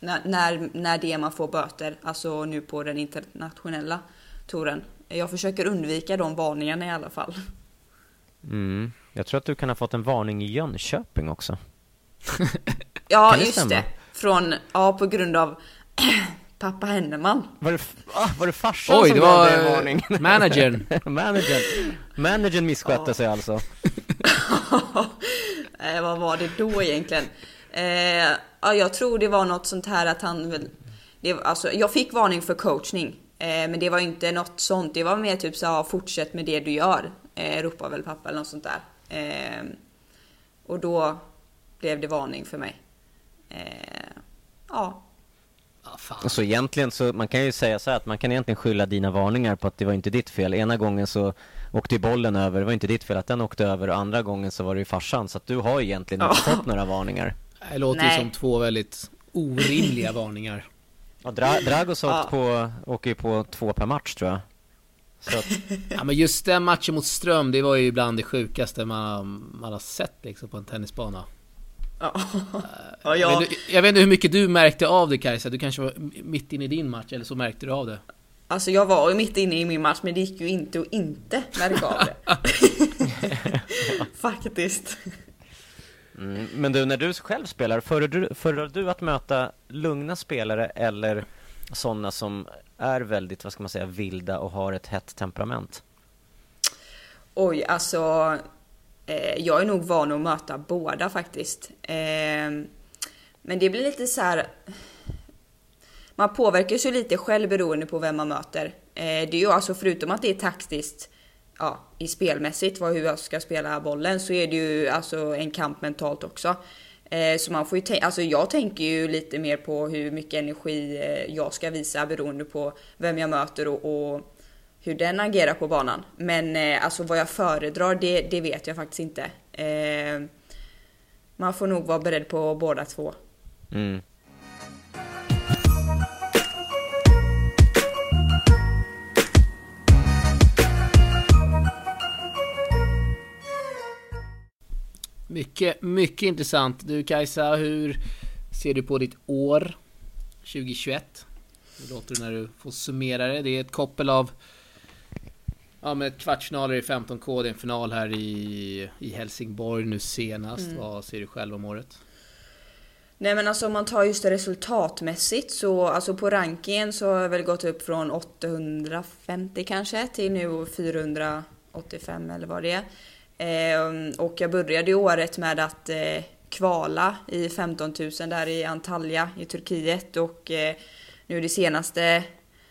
eh, när, när, det är man får böter, alltså nu på den internationella touren. Jag försöker undvika de varningarna i alla fall.
Mm. Jag tror att du kan ha fått en varning i Jönköping också.
ja, just det. Från, ja, på grund av pappa Henneman.
Var det, ah, var det farsan
Oj,
som
det var
en varning?
managern.
managern. Managern misskötte ja. sig alltså.
eh, vad var det då egentligen? Eh, ja, jag tror det var något sånt här att han väl... Det, alltså, jag fick varning för coachning. Eh, men det var inte något sånt. Det var mer typ så fortsätt med det du gör. Eh, ropar väl pappa eller något sånt där. Eh, och då blev det varning för mig. Eh, ja.
Oh, så egentligen så, man kan ju säga så här att man kan egentligen skylla dina varningar på att det var inte ditt fel. Ena gången så åkte bollen över, det var inte ditt fel att den åkte över och andra gången så var det ju farsan. Så att du har egentligen inte fått några varningar.
Det låter Nej. ju som två väldigt orimliga varningar.
Ja, Dra Dragos ja. på, åker ju på två per match tror jag.
Att... ja, men just den matchen mot Ström, det var ju bland det sjukaste man, man har sett liksom, på en tennisbana. Ja. ja, jag... Vet, jag vet inte hur mycket du märkte av det Kajsa, du kanske var mitt inne i din match eller så märkte du av det.
Alltså jag var ju mitt inne i min match men det gick ju inte att inte märka av det. Faktiskt.
Mm, men du, när du själv spelar, föredrar du att möta lugna spelare eller sådana som är väldigt, vad ska man säga, vilda och har ett hett temperament?
Oj, alltså eh, jag är nog van att möta båda faktiskt. Eh, men det blir lite så här, Man påverkas ju lite själv beroende på vem man möter. Eh, det är ju alltså förutom att det är taktiskt ja, i spelmässigt, vad, hur jag ska spela bollen, så är det ju alltså en kamp mentalt också. Eh, så man får ju tänka, alltså jag tänker ju lite mer på hur mycket energi eh, jag ska visa beroende på vem jag möter och, och hur den agerar på banan. Men eh, alltså vad jag föredrar, det, det vet jag faktiskt inte. Eh, man får nog vara beredd på båda två. Mm.
Mycket, mycket intressant. Du Kajsa, hur ser du på ditt år 2021? Hur låter det när du får summera det? Det är ett koppel av Ja med kvartsfinaler i 15K, det är en final här i, i Helsingborg nu senast. Mm. Vad ser du själv om året?
Nej men alltså om man tar just det resultatmässigt så alltså på rankingen så har jag väl gått upp från 850 kanske till nu 485 eller vad det är. Eh, och jag började året med att eh, kvala i 15 000 där i Antalya i Turkiet och eh, nu det senaste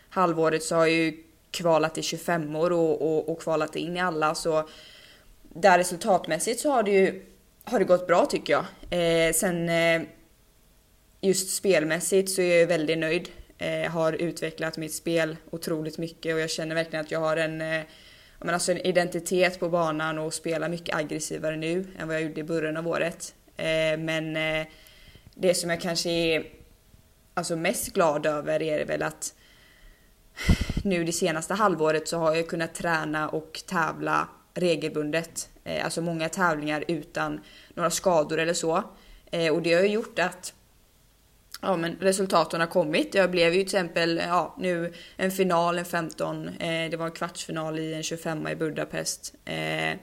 halvåret så har jag ju kvalat i 25 år och, och, och kvalat in i alla så där resultatmässigt så har det ju har det gått bra tycker jag. Eh, sen eh, just spelmässigt så är jag väldigt nöjd. Eh, har utvecklat mitt spel otroligt mycket och jag känner verkligen att jag har en, eh, men alltså en identitet på banan och spelar mycket aggressivare nu än vad jag gjorde i början av året. Eh, men eh, det som jag kanske är alltså mest glad över är väl att nu det senaste halvåret så har jag kunnat träna och tävla regelbundet. Eh, alltså många tävlingar utan några skador eller så. Eh, och det har ju gjort att ja, men resultaten har kommit. Jag blev ju till exempel ja, nu en final, en 15. Eh, det var en kvartsfinal i en 25 i Budapest. Eh,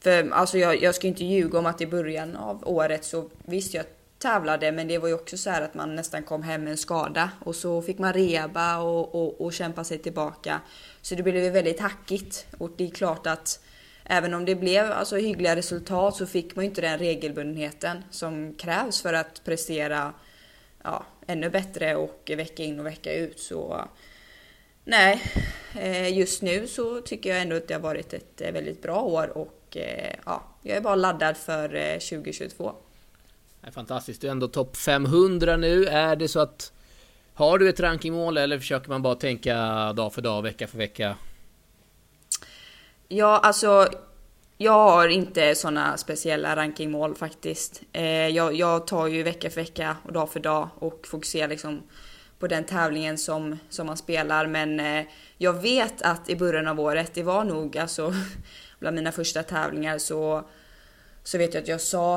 för alltså jag, jag ska inte ljuga om att i början av året så visste jag tävlade men det var ju också så att man nästan kom hem med en skada och så fick man reba och, och, och kämpa sig tillbaka. Så det blev väldigt hackigt och det är klart att även om det blev alltså hyggliga resultat så fick man ju inte den regelbundenheten som krävs för att prestera ja, ännu bättre och vecka in och vecka ut. Så nej, eh, just nu så tycker jag ändå att det har varit ett eh, väldigt bra år och eh, ja, jag är bara laddad för 2022
är fantastiskt. Du är ändå topp 500 nu. Är det så att... Har du ett rankingmål eller försöker man bara tänka dag för dag, vecka för vecka?
Ja, alltså... Jag har inte sådana speciella rankingmål faktiskt. Eh, jag, jag, tar ju vecka för vecka och dag för dag och fokuserar liksom på den tävlingen som, som man spelar. Men eh, jag vet att i början av året, det var nog alltså bland mina första tävlingar så, så vet jag att jag sa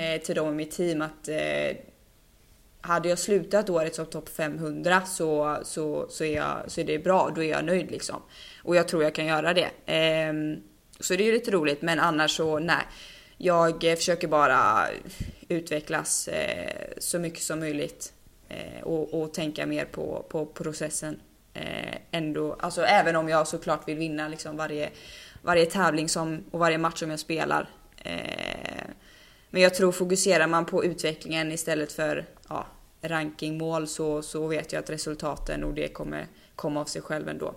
eh, till dem i mitt team att hade jag slutat året som topp 500 så, så, så, är jag, så är det bra, då är jag nöjd liksom. Och jag tror jag kan göra det. Ehm, så det är ju lite roligt, men annars så nej. Jag försöker bara utvecklas eh, så mycket som möjligt eh, och, och, tänka mer på, på processen. Eh, ändå, alltså även om jag såklart vill vinna liksom varje, varje tävling som, och varje match som jag spelar. Eh, men jag tror fokuserar man på utvecklingen istället för ja, rankingmål så, så vet jag att resultaten och det kommer komma av sig själv ändå.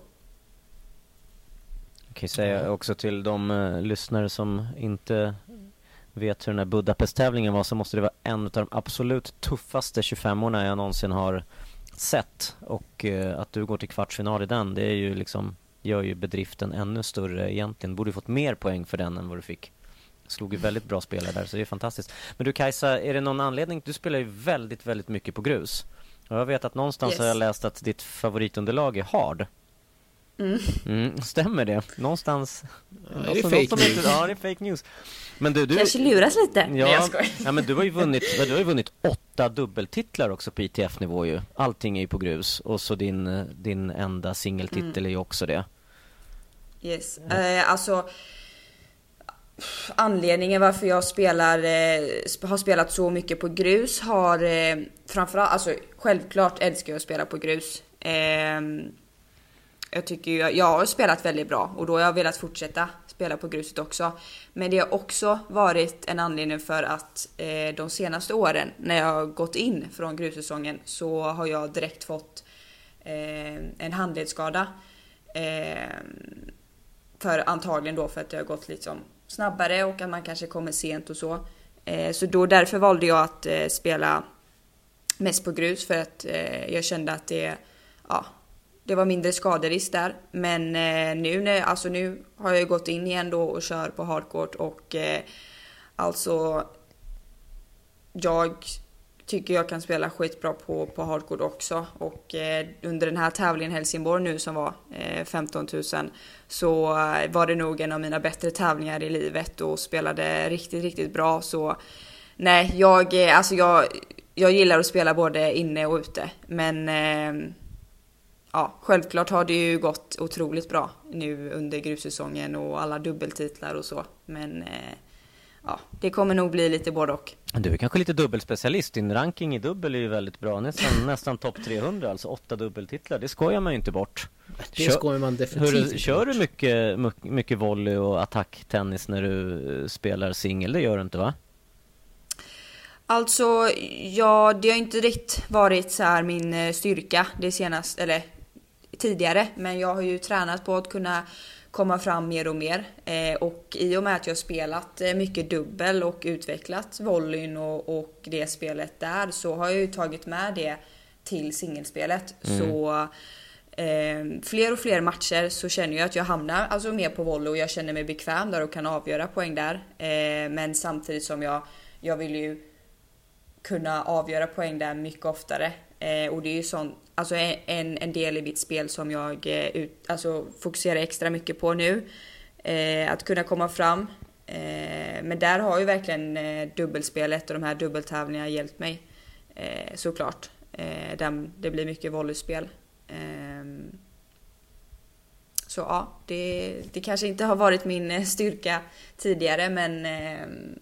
Jag kan säga också till de uh, lyssnare som inte vet hur den här Budapest-tävlingen var så måste det vara en av de absolut tuffaste 25-orna jag någonsin har sett. Och uh, att du går till kvartsfinal i den, det är ju liksom, gör ju bedriften ännu större egentligen. Borde fått mer poäng för den än vad du fick. Slog ju väldigt bra spelare där, så det är fantastiskt. Men du Kajsa, är det någon anledning? Du spelar ju väldigt, väldigt mycket på grus. Och jag vet att någonstans yes. har jag läst att ditt favoritunderlag är hard. Mm. Mm, stämmer det? Någonstans?
Ja, är det fake news?
ja, det är fake news. Men du, du...
Kanske luras lite. Ja,
Nej, jag ja, men du har ju vunnit, du har ju vunnit åtta dubbeltitlar också på ITF-nivå ju. Allting är ju på grus. Och så din, din enda singeltitel mm. är ju också det.
Yes. Eh, alltså anledningen varför jag spelar, eh, har spelat så mycket på grus har eh, framförallt, alltså självklart älskar jag att spela på grus. Eh, jag tycker ju, jag har spelat väldigt bra och då har jag velat fortsätta spela på gruset också. Men det har också varit en anledning för att eh, de senaste åren när jag har gått in från grussäsongen så har jag direkt fått eh, en handledsskada. Eh, för antagligen då för att det har gått liksom snabbare och att man kanske kommer sent och så. Eh, så då därför valde jag att eh, spela mest på grus för att eh, jag kände att det, ja, det var mindre skaderisk där. Men eh, nu, när, alltså nu har jag gått in igen då och kör på hardcourt och eh, alltså jag tycker jag kan spela skitbra på, på hardcourt också. Och eh, under den här tävlingen Helsingborg nu som var eh, 15 000 så eh, var det nog en av mina bättre tävlingar i livet och spelade riktigt, riktigt bra. Så nej, jag, eh, alltså jag, jag gillar att spela både inne och ute. Men eh, ja, självklart har det ju gått otroligt bra nu under grussäsongen och alla dubbeltitlar och så. Men eh, ja, det kommer nog bli lite både och.
Du är kanske lite dubbelspecialist. Din ranking i dubbel är ju väldigt bra. Nästan, nästan topp 300, alltså åtta dubbeltitlar. Det skojar man ju inte bort.
Det skojar man definitivt
inte Kör du mycket, mycket volley och attacktennis när du eh, spelar singel? Det gör du inte va?
Alltså, ja, det har inte riktigt varit så här min eh, styrka det senaste, eller tidigare. Men jag har ju tränat på att kunna komma fram mer och mer. Eh, och i och med att jag spelat eh, mycket dubbel och utvecklat volleyn och, och det spelet där så har jag ju tagit med det till singelspelet. Mm. Så eh, fler och fler matcher så känner jag att jag hamnar alltså mer på volley och jag känner mig bekväm där och kan avgöra poäng där. Eh, men samtidigt som jag, jag vill ju kunna avgöra poäng där mycket oftare. Eh, och det är ju sånt alltså en, en del i mitt spel som jag eh, ut, alltså fokuserar extra mycket på nu. Eh, att kunna komma fram. Eh, men där har ju verkligen eh, dubbelspelet och de här dubbeltävlingarna hjälpt mig. Eh, såklart. Eh, det blir mycket volleyspel. Ehm, så ja, det, det kanske inte har varit min eh, styrka tidigare men ehm,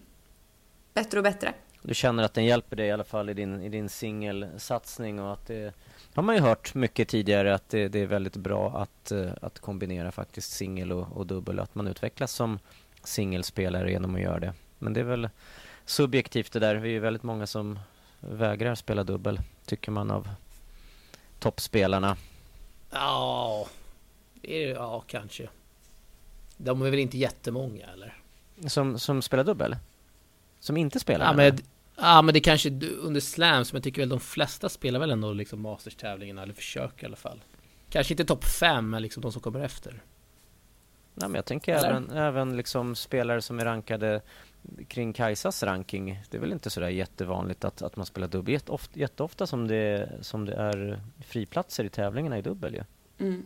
bättre och bättre.
Du känner att den hjälper dig i alla fall i din, i din singelsatsning och att det har man ju hört mycket tidigare att det, det är väldigt bra att, eh, att kombinera faktiskt singel och, och dubbel. Att man utvecklas som singelspelare genom att göra det. Men det är väl subjektivt det där. Vi är väldigt många som vägrar spela dubbel, tycker man av toppspelarna.
Ja, ja kanske. De är väl inte jättemånga eller?
Som, som spelar dubbel? Som inte spelar?
Ja, men Ja men det kanske under slam som jag tycker väl de flesta spelar väl ändå liksom Masters-tävlingarna eller försöker i alla fall. Kanske inte topp 5 men liksom de som kommer efter.
Nej men jag tänker eller? även, även liksom spelare som är rankade kring Kajsas ranking. Det är väl inte sådär jättevanligt att, att man spelar dubbel. Jätteofta, jätteofta som, det, som det är friplatser i tävlingarna i dubbel ju.
Mm.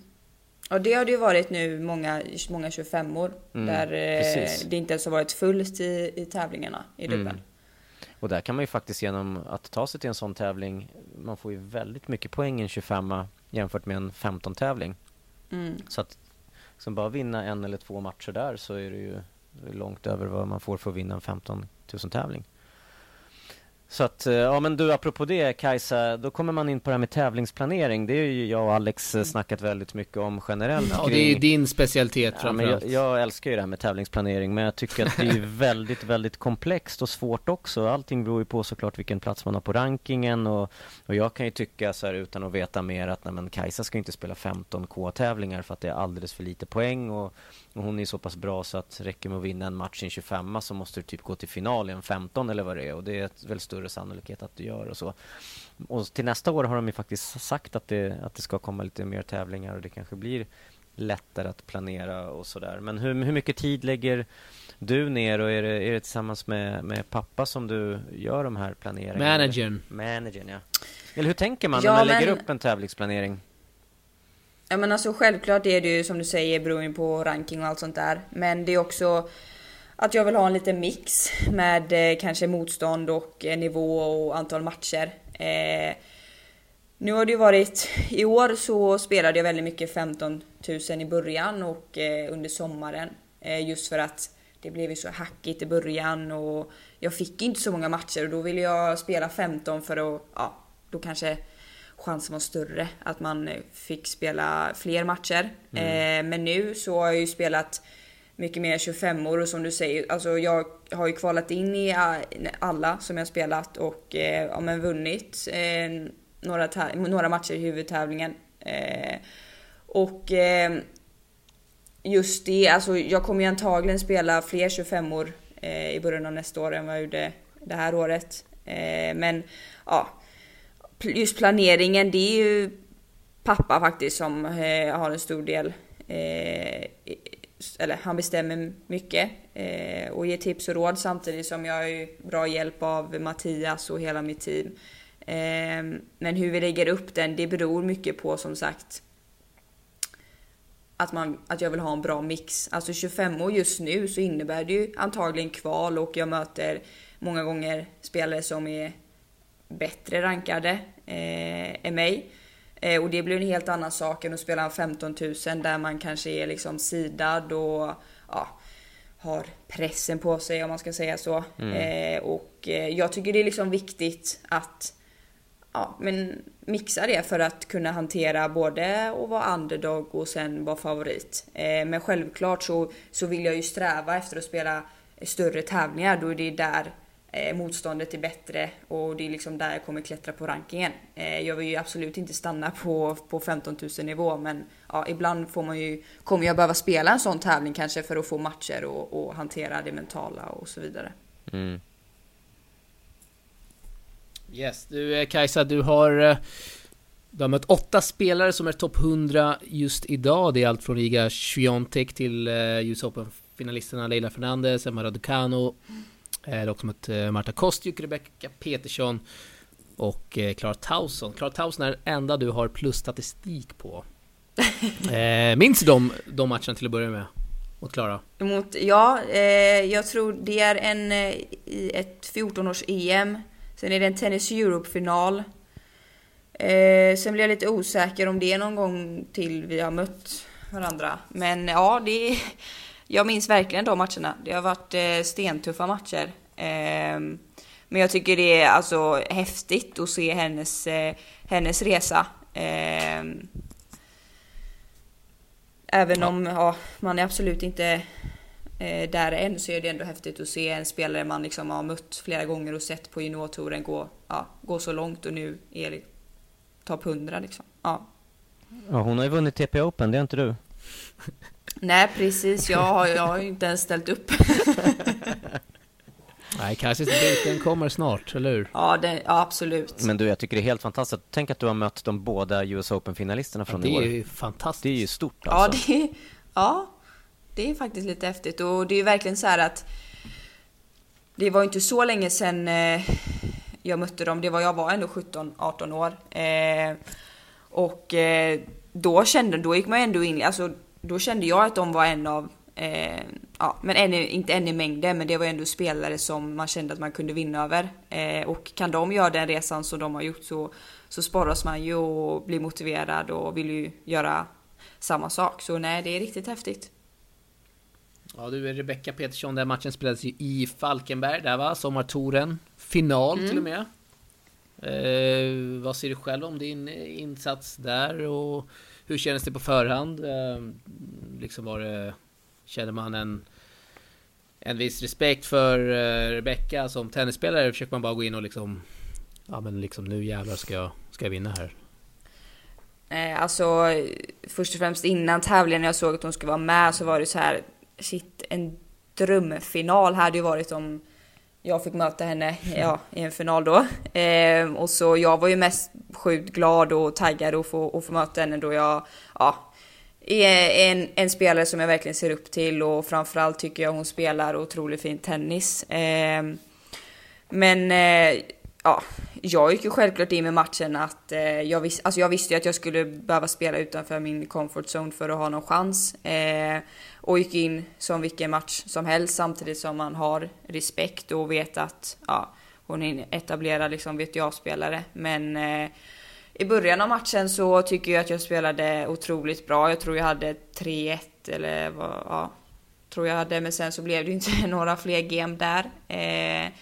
Ja det har det ju varit nu många, många 25-år mm, där eh, det inte ens har varit fullt i, i tävlingarna i dubbel. Mm.
Och där kan man ju faktiskt genom att ta sig till en sån tävling, man får ju väldigt mycket poäng i en 25 jämfört med en 15-tävling. Mm. Så att som bara vinna en eller två matcher där så är det ju långt över vad man får för att vinna en 15 000 tävling. Så att, eh, ja men du apropå det Kajsa, då kommer man in på det här med tävlingsplanering. Det är ju jag och Alex eh, snackat väldigt mycket om generellt.
Ja, kring... det är din specialitet
ja, men jag, jag, älskar ju det här med tävlingsplanering, men jag tycker att det är väldigt, väldigt komplext och svårt också. Allting beror ju på såklart vilken plats man har på rankingen och, och jag kan ju tycka så här utan att veta mer att nej, men Kajsa ska inte spela 15 K-tävlingar för att det är alldeles för lite poäng och och hon är så pass bra så att räcker med att vinna en match i en 25 så måste du typ gå till final i en 15 eller vad det är och det är väl större sannolikhet att du gör och så. Och till nästa år har de ju faktiskt sagt att det, att det ska komma lite mer tävlingar och det kanske blir lättare att planera och sådär. Men hur, hur mycket tid lägger du ner och är det, är det tillsammans med, med pappa som du gör de här planeringarna?
Managern.
Managern, ja. Eller hur tänker man ja, när man men... lägger upp en tävlingsplanering?
Ja men alltså självklart är det ju som du säger beroende på ranking och allt sånt där. Men det är också att jag vill ha en liten mix med eh, kanske motstånd och eh, nivå och antal matcher. Eh, nu har det ju varit, i år så spelade jag väldigt mycket 15 000 i början och eh, under sommaren. Eh, just för att det blev ju så hackigt i början och jag fick inte så många matcher och då ville jag spela 15 för att, ja, då kanske chansen var större att man fick spela fler matcher. Mm. Eh, men nu så har jag ju spelat mycket mer 25 år och som du säger, alltså jag har ju kvalat in i alla som jag spelat och eh, ja, men vunnit eh, några, några matcher i huvudtävlingen. Eh, och eh, just det, alltså jag kommer ju antagligen spela fler 25 år eh, i början av nästa år än vad jag gjorde det här året. men ja, just planeringen, det är ju pappa faktiskt som eh, har en stor del. Eh, eller han bestämmer mycket eh, och ger tips och råd samtidigt som jag har bra hjälp av Mattias och hela mitt team. Ehm, men hur vi lägger upp den, det beror mycket på som sagt att, man, att jag vill ha en bra mix. Alltså 25 år just nu så innebär det ju antagligen kval och jag möter många gånger spelare som är bättre rankade eh, än mig. Eh, och det blir en helt annan sak än att spela 15 000 där man kanske är liksom sidad och ja, har pressen på sig om man ska säga så. Mm. Eh, och eh, jag tycker det är liksom viktigt att ja, men mixa det för att kunna hantera både att vara underdog och sen vara favorit. Eh, men självklart så, så vill jag ju sträva efter att spela större tävlingar. Då är det där motståndet är bättre och det är liksom där jag kommer klättra på rankingen. Eh, jag vill ju absolut inte stanna på, på 15 000 nivå men ja, ibland får man ju, kommer jag behöva spela en sån tävling kanske för att få matcher och, och hantera det mentala och så vidare. Mm.
Yes, du eh, Kajsa, du har eh, du har mött åtta spelare som är topp 100 just idag. Det är allt från Iga Swiatek till US Open-finalisterna Leila Fernandez, Emma Raducanu, Eh, det har också mött eh, Marta Kostjuk, Rebecca Petersson och eh, Clara Tauson. Clara Tauson är den enda du har plusstatistik på. minns du de, de matcherna till att börja med? Mot Klara?
Mot, ja, eh, jag tror det är en i ett 14-års EM. Sen är det en Tennis Europe-final. Eh, sen blir jag lite osäker om det är någon gång till vi har mött varandra. Men ja, det är jag minns verkligen de matcherna. Det har varit eh, stentuffa matcher. Eh, men jag tycker det är alltså häftigt att se hennes, eh, hennes resa. Eh, även ja. om ja, man är absolut inte eh, där än så är det ändå häftigt att se en spelare man liksom har mött flera gånger och sett på juniortouren gå, ja, gå så långt och nu är det topp 100 liksom. Ja.
ja, hon har ju vunnit TP Open, det har inte du?
Nej precis, jag har, jag har inte ens ställt upp.
Nej, kanske dejten kommer snart, eller hur?
Ja, det, ja, absolut.
Men du, jag tycker det är helt fantastiskt. Tänk att du har mött de båda US Open-finalisterna från
ja,
i år.
Det är ju fantastiskt.
Det är ju stort alltså.
Ja, det är, ja, det är faktiskt lite häftigt. Och det är ju verkligen så här att det var inte så länge sedan eh, jag mötte dem. Det var, jag var ändå 17-18 år. Eh, och eh, då kände, då gick man ändå in, alltså då kände jag att de var en av, eh, ja, men en, inte en i mängden, men det var ändå spelare som man kände att man kunde vinna över. Eh, och kan de göra den resan som de har gjort så, så sporras man ju och blir motiverad och vill ju göra samma sak. Så nej, det är riktigt häftigt.
Ja du, Rebecca Petersson, den matchen spelades ju i Falkenberg där va? Sommartouren. Final mm. till och med. Eh, vad ser du själv om din insats där och hur kändes det på förhand? Eh, liksom var det, känner man en, en viss respekt för eh, Rebecca som tennisspelare? Försöker man bara gå in och liksom, ja men liksom nu jävlar ska jag, ska jag vinna här?
Eh, alltså, först och främst innan tävlingen när jag såg att hon skulle vara med så var det så här, shit, en drömfinal hade ju varit om jag fick möta henne ja, i en final då. Eh, och så jag var ju mest sjukt glad och taggad att få, att få möta henne då jag ja, är en, en spelare som jag verkligen ser upp till och framförallt tycker jag hon spelar otroligt fin tennis. Eh, men eh, ja, jag gick ju självklart in med matchen att eh, jag, vis alltså jag visste ju att jag skulle behöva spela utanför min comfort zone för att ha någon chans. Eh, och gick in som vilken match som helst samtidigt som man har respekt och vet att ja, hon är en etablerad liksom VTA-spelare. Men eh, i början av matchen så tycker jag att jag spelade otroligt bra. Jag tror jag hade 3-1 eller vad, ja, tror jag hade. Men sen så blev det ju inte några fler game där. Eh,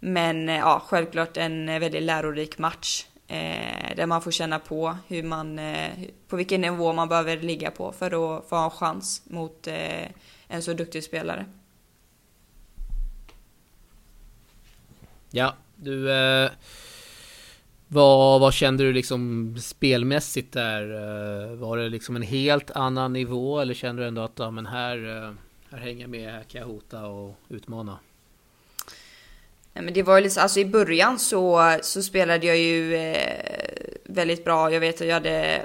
men eh, ja, självklart en eh, väldigt lärorik match. Eh, där man får känna på hur man, eh, på vilken nivå man behöver ligga på för att få en chans mot eh, en så duktig spelare.
Ja, du... Eh, vad, vad kände du liksom spelmässigt där? Var det liksom en helt annan nivå eller kände du ändå att ja, men här, här hänger jag med, här kan jag hota och utmana?
Men det var ju liksom, alltså i början så, så spelade jag ju eh, väldigt bra. Jag vet att jag hade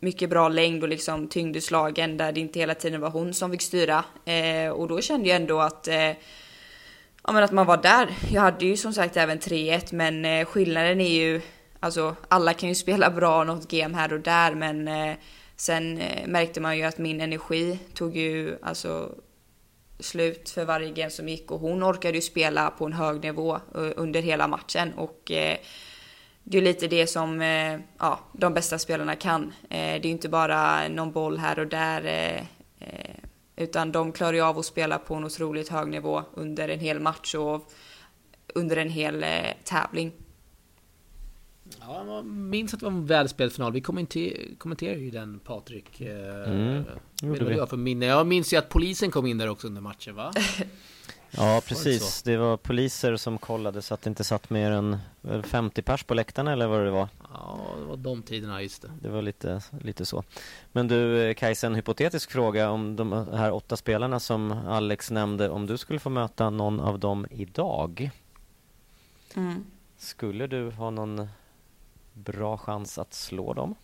mycket bra längd och liksom tyngd i slagen där det inte hela tiden var hon som fick styra. Eh, och då kände jag ändå att, eh, ja, men att man var där. Jag hade ju som sagt även 3-1 men eh, skillnaden är ju, alltså alla kan ju spela bra något game här och där men eh, sen eh, märkte man ju att min energi tog ju alltså slut för varje game som gick och hon orkade ju spela på en hög nivå eh, under hela matchen och eh, det är lite det som eh, ja, de bästa spelarna kan. det är ju inte bara någon boll här och där utan de klarar ju av att spela på en otroligt hög nivå under en hel match och under en hel tävling.
Ja, jag minns att det var en välspelad final. Vi kommenterade ju den Patrik. Eh, mm, vet jag för minne. Jag minns ju att polisen kom in där också under matchen va?
ja precis, det, det, var poliser som kollade så att det inte satt mer än 50 pers på läktarna eller vad det var.
Ja, det var de tiderna, just det.
Det var lite, lite så. Men du eh, Kajsa, en hypotetisk fråga om de här åtta spelarna som Alex nämnde. Om du skulle få möta någon av dem idag. Mm. Skulle du ha någon bra chans att slå dem?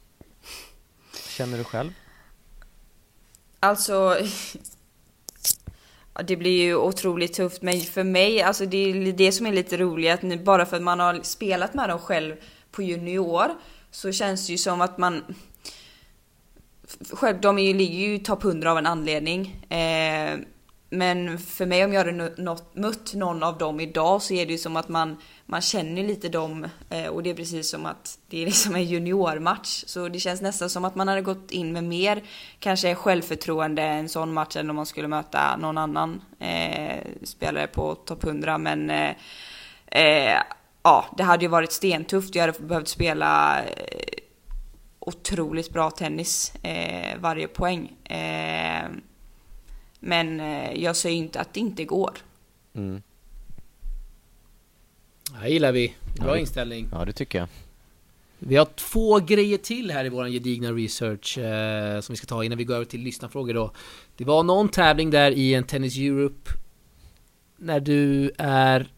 Känner du själv?
Alltså... det blir ju otroligt tufft, men för mig, alltså det är det som är lite roligt, att nu, bara för att man har spelat med dem själv på junior, så känns det ju som att man... Själv, de är ju, ligger ju i topp 100 av en anledning. Eh, men för mig om jag hade mött någon av dem idag så är det ju som att man, man känner ju lite dem eh, och det är precis som att det är liksom en juniormatch. Så det känns nästan som att man hade gått in med mer kanske självförtroende en sån match än om man skulle möta någon annan eh, spelare på topp 100. Men eh, eh, ja, det hade ju varit stentufft. Jag hade behövt spela eh, otroligt bra tennis eh, varje poäng. Eh, men eh, jag säger inte att det inte går. Mm.
Det gillar vi. Bra ja, inställning.
Ja, det tycker jag.
Vi har två grejer till här i vår gedigna research eh, som vi ska ta innan vi går över till lyssnarfrågor då. Det var någon tävling där i en Tennis Europe när du är...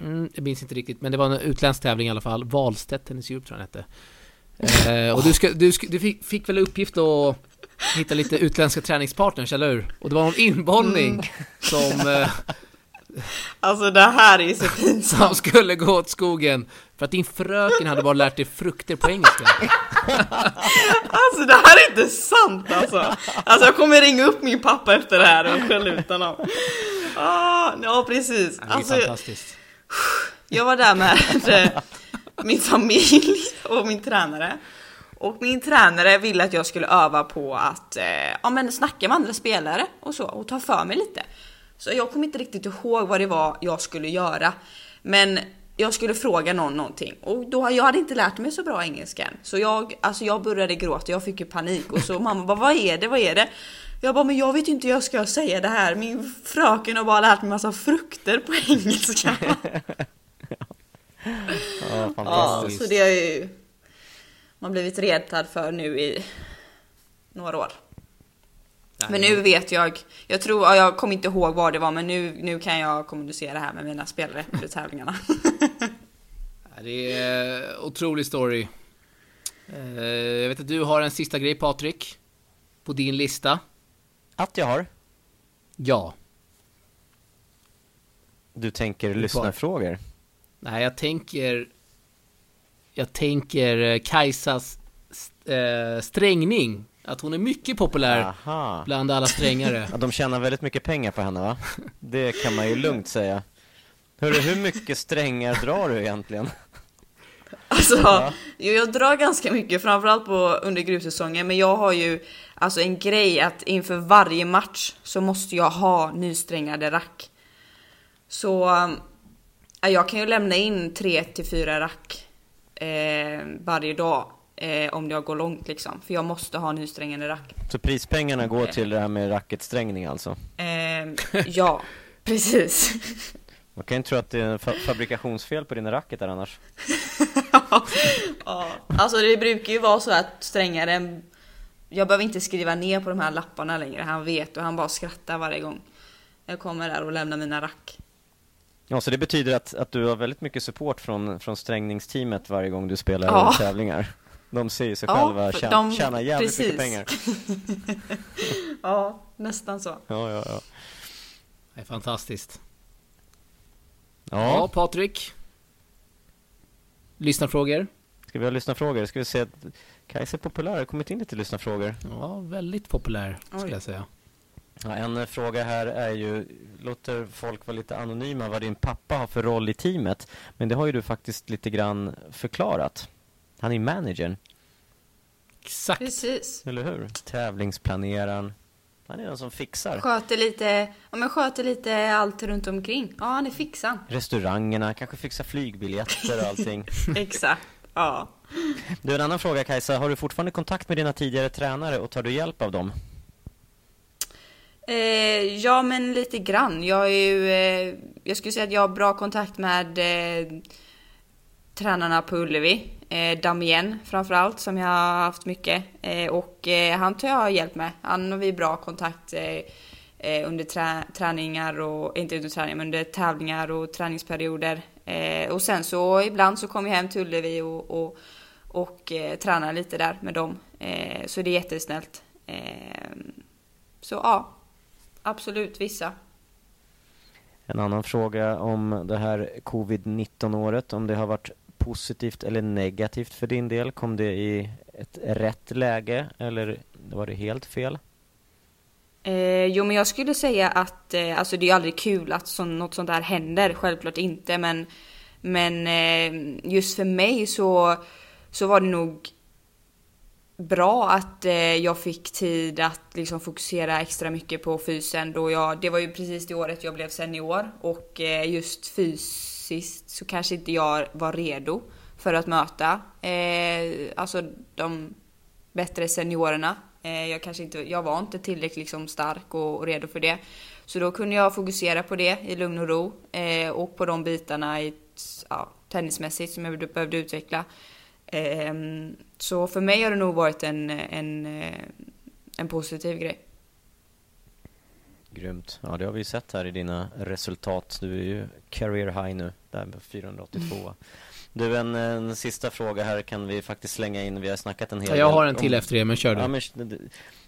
Mm, jag minns inte riktigt, men det var en utländsk tävling i alla fall. Wahlstedt Tennis Europe tror jag den hette. Eh, och du, ska, du, du fick, fick väl uppgift att hitta lite utländska träningspartners, eller hur? Och det var någon inbollning mm. som... Eh,
alltså det här är ju så pinsamt.
Som skulle gå åt skogen för att din fröken hade bara lärt dig frukter på engelska.
alltså det här är inte sant alltså. Alltså jag kommer ringa upp min pappa efter det här och skälla ut honom. Ah, ja precis.
Det är alltså, fantastiskt.
Jag var där med min familj och min tränare. Och min tränare ville att jag skulle öva på att eh, ja, men snacka med andra spelare och så och ta för mig lite. Så jag kommer inte riktigt ihåg vad det var jag skulle göra. Men jag skulle fråga någon någonting och då, jag hade inte lärt mig så bra engelska än. Så jag, alltså jag började gråta, jag fick ju panik och så mamma bara vad är det, vad är det? Jag bara men jag vet inte hur jag ska säga det här, min fröken har bara lärt mig massa frukter på engelska. ja, ja, så det har ju man blivit retad för nu i några år. Men nu vet jag, jag tror, jag kommer inte ihåg vad det var men nu, nu kan jag kommunicera här med mina spelare under tävlingarna.
det är otrolig story. Eh, jag vet att du har en sista grej Patrik. På din lista.
Att jag har?
Ja.
Du tänker lyssnarfrågor?
Nej, jag tänker... Jag tänker eh, Kajsas äh, strängning att hon är mycket populär Aha. bland alla strängare.
Ja, de tjänar väldigt mycket pengar på henne va? Det kan man ju lugnt säga. Hörru, hur mycket strängar drar du egentligen?
Alltså, ja. jag drar ganska mycket, framförallt på under grussäsongen, men jag har ju alltså en grej att inför varje match så måste jag ha nysträngade rack. Så jag kan ju lämna in tre till fyra rack eh, varje dag eh, om jag går långt liksom. För jag måste ha nysträngande rack.
Så prispengarna går eh. till det här med racketsträngning alltså?
Eh, ja, precis.
Man kan ju tro att det är fa fabrikationsfel på dina racketar annars.
ja, alltså det brukar ju vara så att strängaren jag behöver inte skriva ner på de här lapparna längre. Han vet och han bara skrattar varje gång jag kommer där och lämnar mina rack.
Ja, så det betyder att, att du har väldigt mycket support från, från strängningsteamet varje gång du spelar ja. tävlingar? De ser sig ja, själva tjäna, de, tjäna jävligt precis. mycket pengar.
ja, nästan så.
Ja, ja, ja.
Det är fantastiskt. Ja, ja Patrik. Lyssnarfrågor?
Ska vi ha lyssnarfrågor? Ska vi se att Kajsa är populär. Har kommit in lite lyssnarfrågor.
Ja, väldigt populär skulle Oj. jag säga.
Ja, en fråga här är ju, låter folk vara lite anonyma vad din pappa har för roll i teamet. Men det har ju du faktiskt lite grann förklarat. Han är managern.
Exakt.
Precis.
Eller hur? Tävlingsplaneraren. Han är den som fixar.
Sköter lite, ja men sköter lite allt runt omkring. Ja, han är fixan.
Restaurangerna, kanske fixar flygbiljetter och allting.
Exakt, ja.
Du, en annan fråga Kajsa. Har du fortfarande kontakt med dina tidigare tränare och tar du hjälp av dem?
Eh, ja, men lite grann. Jag är ju, eh, jag skulle säga att jag har bra kontakt med eh, tränarna på Ullevi. Eh, Damien framförallt som jag har haft mycket. Eh, och eh, han tar jag hjälp med. Han har vi bra kontakt eh, eh, under trä träningar och, inte under träningar, men under tävlingar och träningsperioder. Eh, och sen så ibland så kommer jag hem till Ullevi och, och, och eh, tränar lite där med dem. Eh, så det är jättesnällt. så ja, absolut vissa.
En annan fråga om det här covid-19 året, om det har varit positivt eller negativt för din del? Kom det i ett rätt läge eller var det helt fel?
Eh, jo men jag skulle säga att eh, alltså det är aldrig kul att så, något sånt här händer, självklart inte men men eh, just för mig så, så var det nog bra att eh, jag fick tid att liksom fokusera extra mycket på fysen då jag, det var ju precis det året jag blev senior och eh, just fys fysiskt så kanske inte jag var redo för att möta eh, alltså de bättre seniorerna. Eh, jag, kanske inte, jag var inte tillräckligt liksom, stark och, och, redo för det. Så då kunde jag fokusera på det i lugn och ro eh, och på de bitarna i, ja, tennismässigt som jag behövde utveckla. Eh, så för mig har det nog varit en, en, eh, en positiv grej.
Grymt. Ja, det har vi sett här i dina resultat. Du är ju career high nu, där med 482. Mm. Du, en, en sista fråga här kan vi faktiskt slänga in. Vi har snackat en hel
del. Jag har en till om... efter det, men kör du.
Ja, men, det,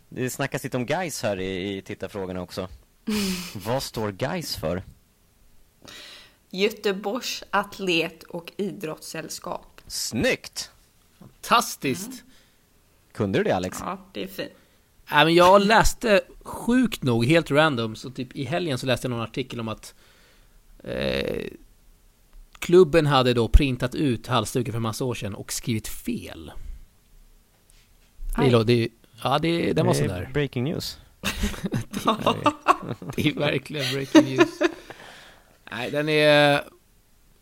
det snackas lite om guys här i, i tittarfrågorna också. Vad står guys för?
Göteborgs atlet och idrottssällskap.
Snyggt!
Fantastiskt! Mm.
Kunde du det Alex?
Ja, det är fint.
Äh, men jag läste sjukt nog, helt random, så typ i helgen så läste jag någon artikel om att eh, klubben hade då printat ut halsduken för massa år sedan och skrivit fel. Det är, det är, ja, det, den var sådär.
breaking news.
det är verkligen breaking news. Nej, den är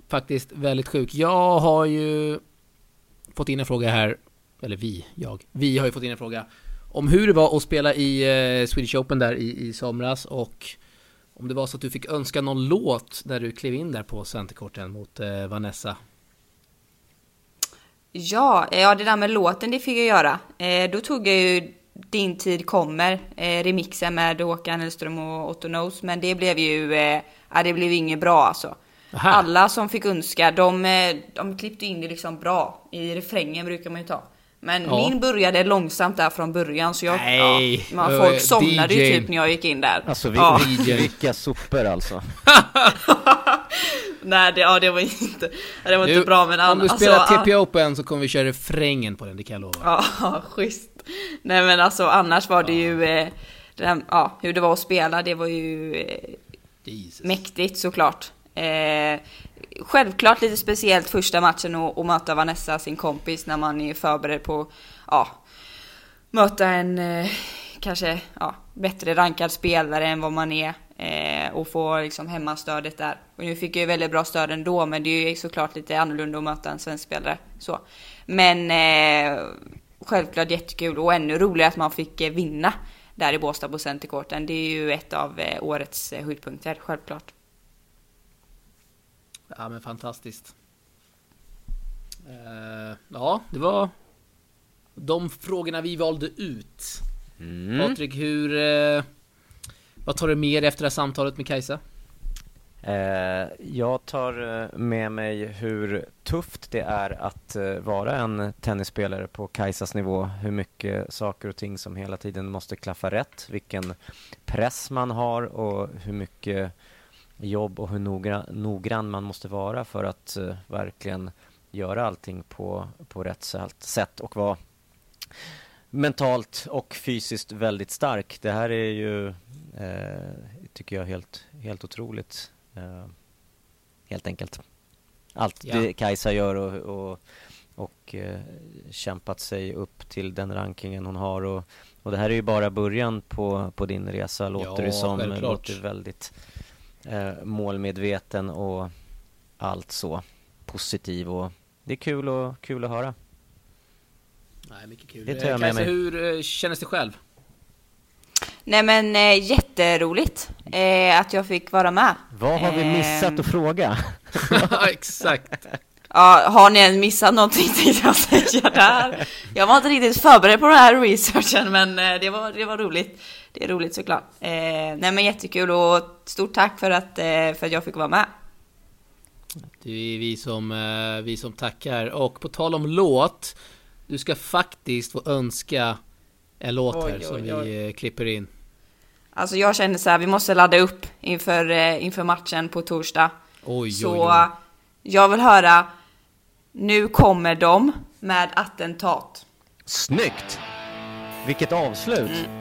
faktiskt väldigt sjuk. Jag har ju fått in en fråga här, eller vi, jag. Vi har ju fått in en fråga om hur det var att spela i eh, Swedish Open där i, i somras och om det var så att du fick önska någon låt när du klev in där på centerkorten mot eh, Vanessa.
Ja, ja, det där med låten det fick jag göra. Eh, då tog jag ju Din tid kommer, eh, remixen med Håkan Hellström och Otto Knows, men det blev ju, eh, ja, det blev inget bra alltså. Aha. Alla som fick önska, de, eh, de klippte in det liksom bra. I refrängen brukar man ju ta. Men ja. min började långsamt där från början så jag, Nej, ja, man, folk somnade ju typ när jag gick in där.
Alltså vi, ja. vilka sopor alltså.
Nej, det, ja, det var inte, det var du, inte bra men
Om du spelar alltså, TP Open så kommer vi köra refrängen på den, det kan jag lova.
Ja, schysst. Nej men alltså annars var det ju, eh, det ja, hur det var att spela, det var ju eh, mäktigt såklart. Eh, självklart lite speciellt första matchen och, möta Vanessa, sin kompis, när man är förberedd på ja, möta en eh, kanske ja, bättre rankad spelare än vad man är eh, och få liksom hemmastödet där. Och nu fick jag ju väldigt bra stöd ändå, men det är ju såklart lite annorlunda att möta en svensk spelare. Så. Men eh, självklart jättekul och ännu roligare att man fick eh, vinna där i Båstad på Centercourten. Det är ju ett av eh, årets eh, höjdpunkter, självklart.
Ja men fantastiskt. Uh, ja, det var de frågorna vi valde ut. Mm. Patrik, hur... Uh, vad tar du med efter det här samtalet med Kajsa?
Uh, jag tar med mig hur tufft det är att vara en tennisspelare på Kajsas nivå. Hur mycket saker och ting som hela tiden måste klaffa rätt. Vilken press man har och hur mycket jobb och hur noggrann, noggrann man måste vara för att uh, verkligen göra allting på, på rätt sätt och vara mentalt och fysiskt väldigt stark. Det här är ju, eh, tycker jag, helt, helt otroligt. Eh, helt enkelt. Allt ja. det Kajsa gör och, och, och eh, kämpat sig upp till den rankingen hon har och, och det här är ju bara början på, på din resa, låter ja, det som. Låter väldigt eh, målmedveten och allt så positiv och det är kul, och, kul att höra.
Nej, mycket kul. Det tar jag med mig. hur eh, kändes det själv?
Nej men eh, jätteroligt eh, att jag fick vara med.
Vad har vi missat att fråga?
ja, exakt.
Ja, har ni än missat någonting tänkte jag säga där. Jag var inte riktigt förberedd på den här researchen men eh, det var, det var roligt. Det är roligt såklart. Eh, nej men jättekul och stort tack för att, eh, för att jag fick vara med.
Det är vi som, eh, vi som tackar. Och på tal om låt. Du ska faktiskt få önska en låt oj, här oj, som oj. vi eh, klipper in.
Alltså jag känner så här, vi måste ladda upp inför, eh, inför matchen på torsdag. Oj, så jag vill höra nu kommer de med attentat.
Snyggt! Vilket avslut! Mm.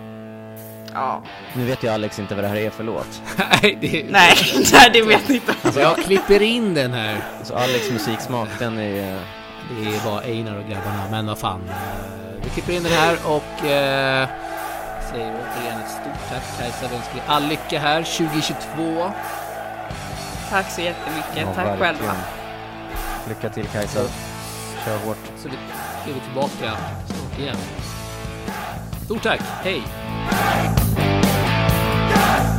Ja.
Nu vet ju Alex inte vad det här är för låt.
nej, det,
nej, nej, det vet inte.
Alltså jag klipper in den här.
Så Alex musiksmak, den är... Eh,
det är bara Einar och grabbarna, men vad fan. Eh, vi klipper in den här och eh, säger återigen ett stort tack Kajsa. Vi önskar all lycka här 2022.
Tack så jättemycket. Ja, tack verkligen. själva.
Lycka till Kajsa. Kör hårt.
Så är vi tillbaka snart igen. Stort tack. Hej! Yes!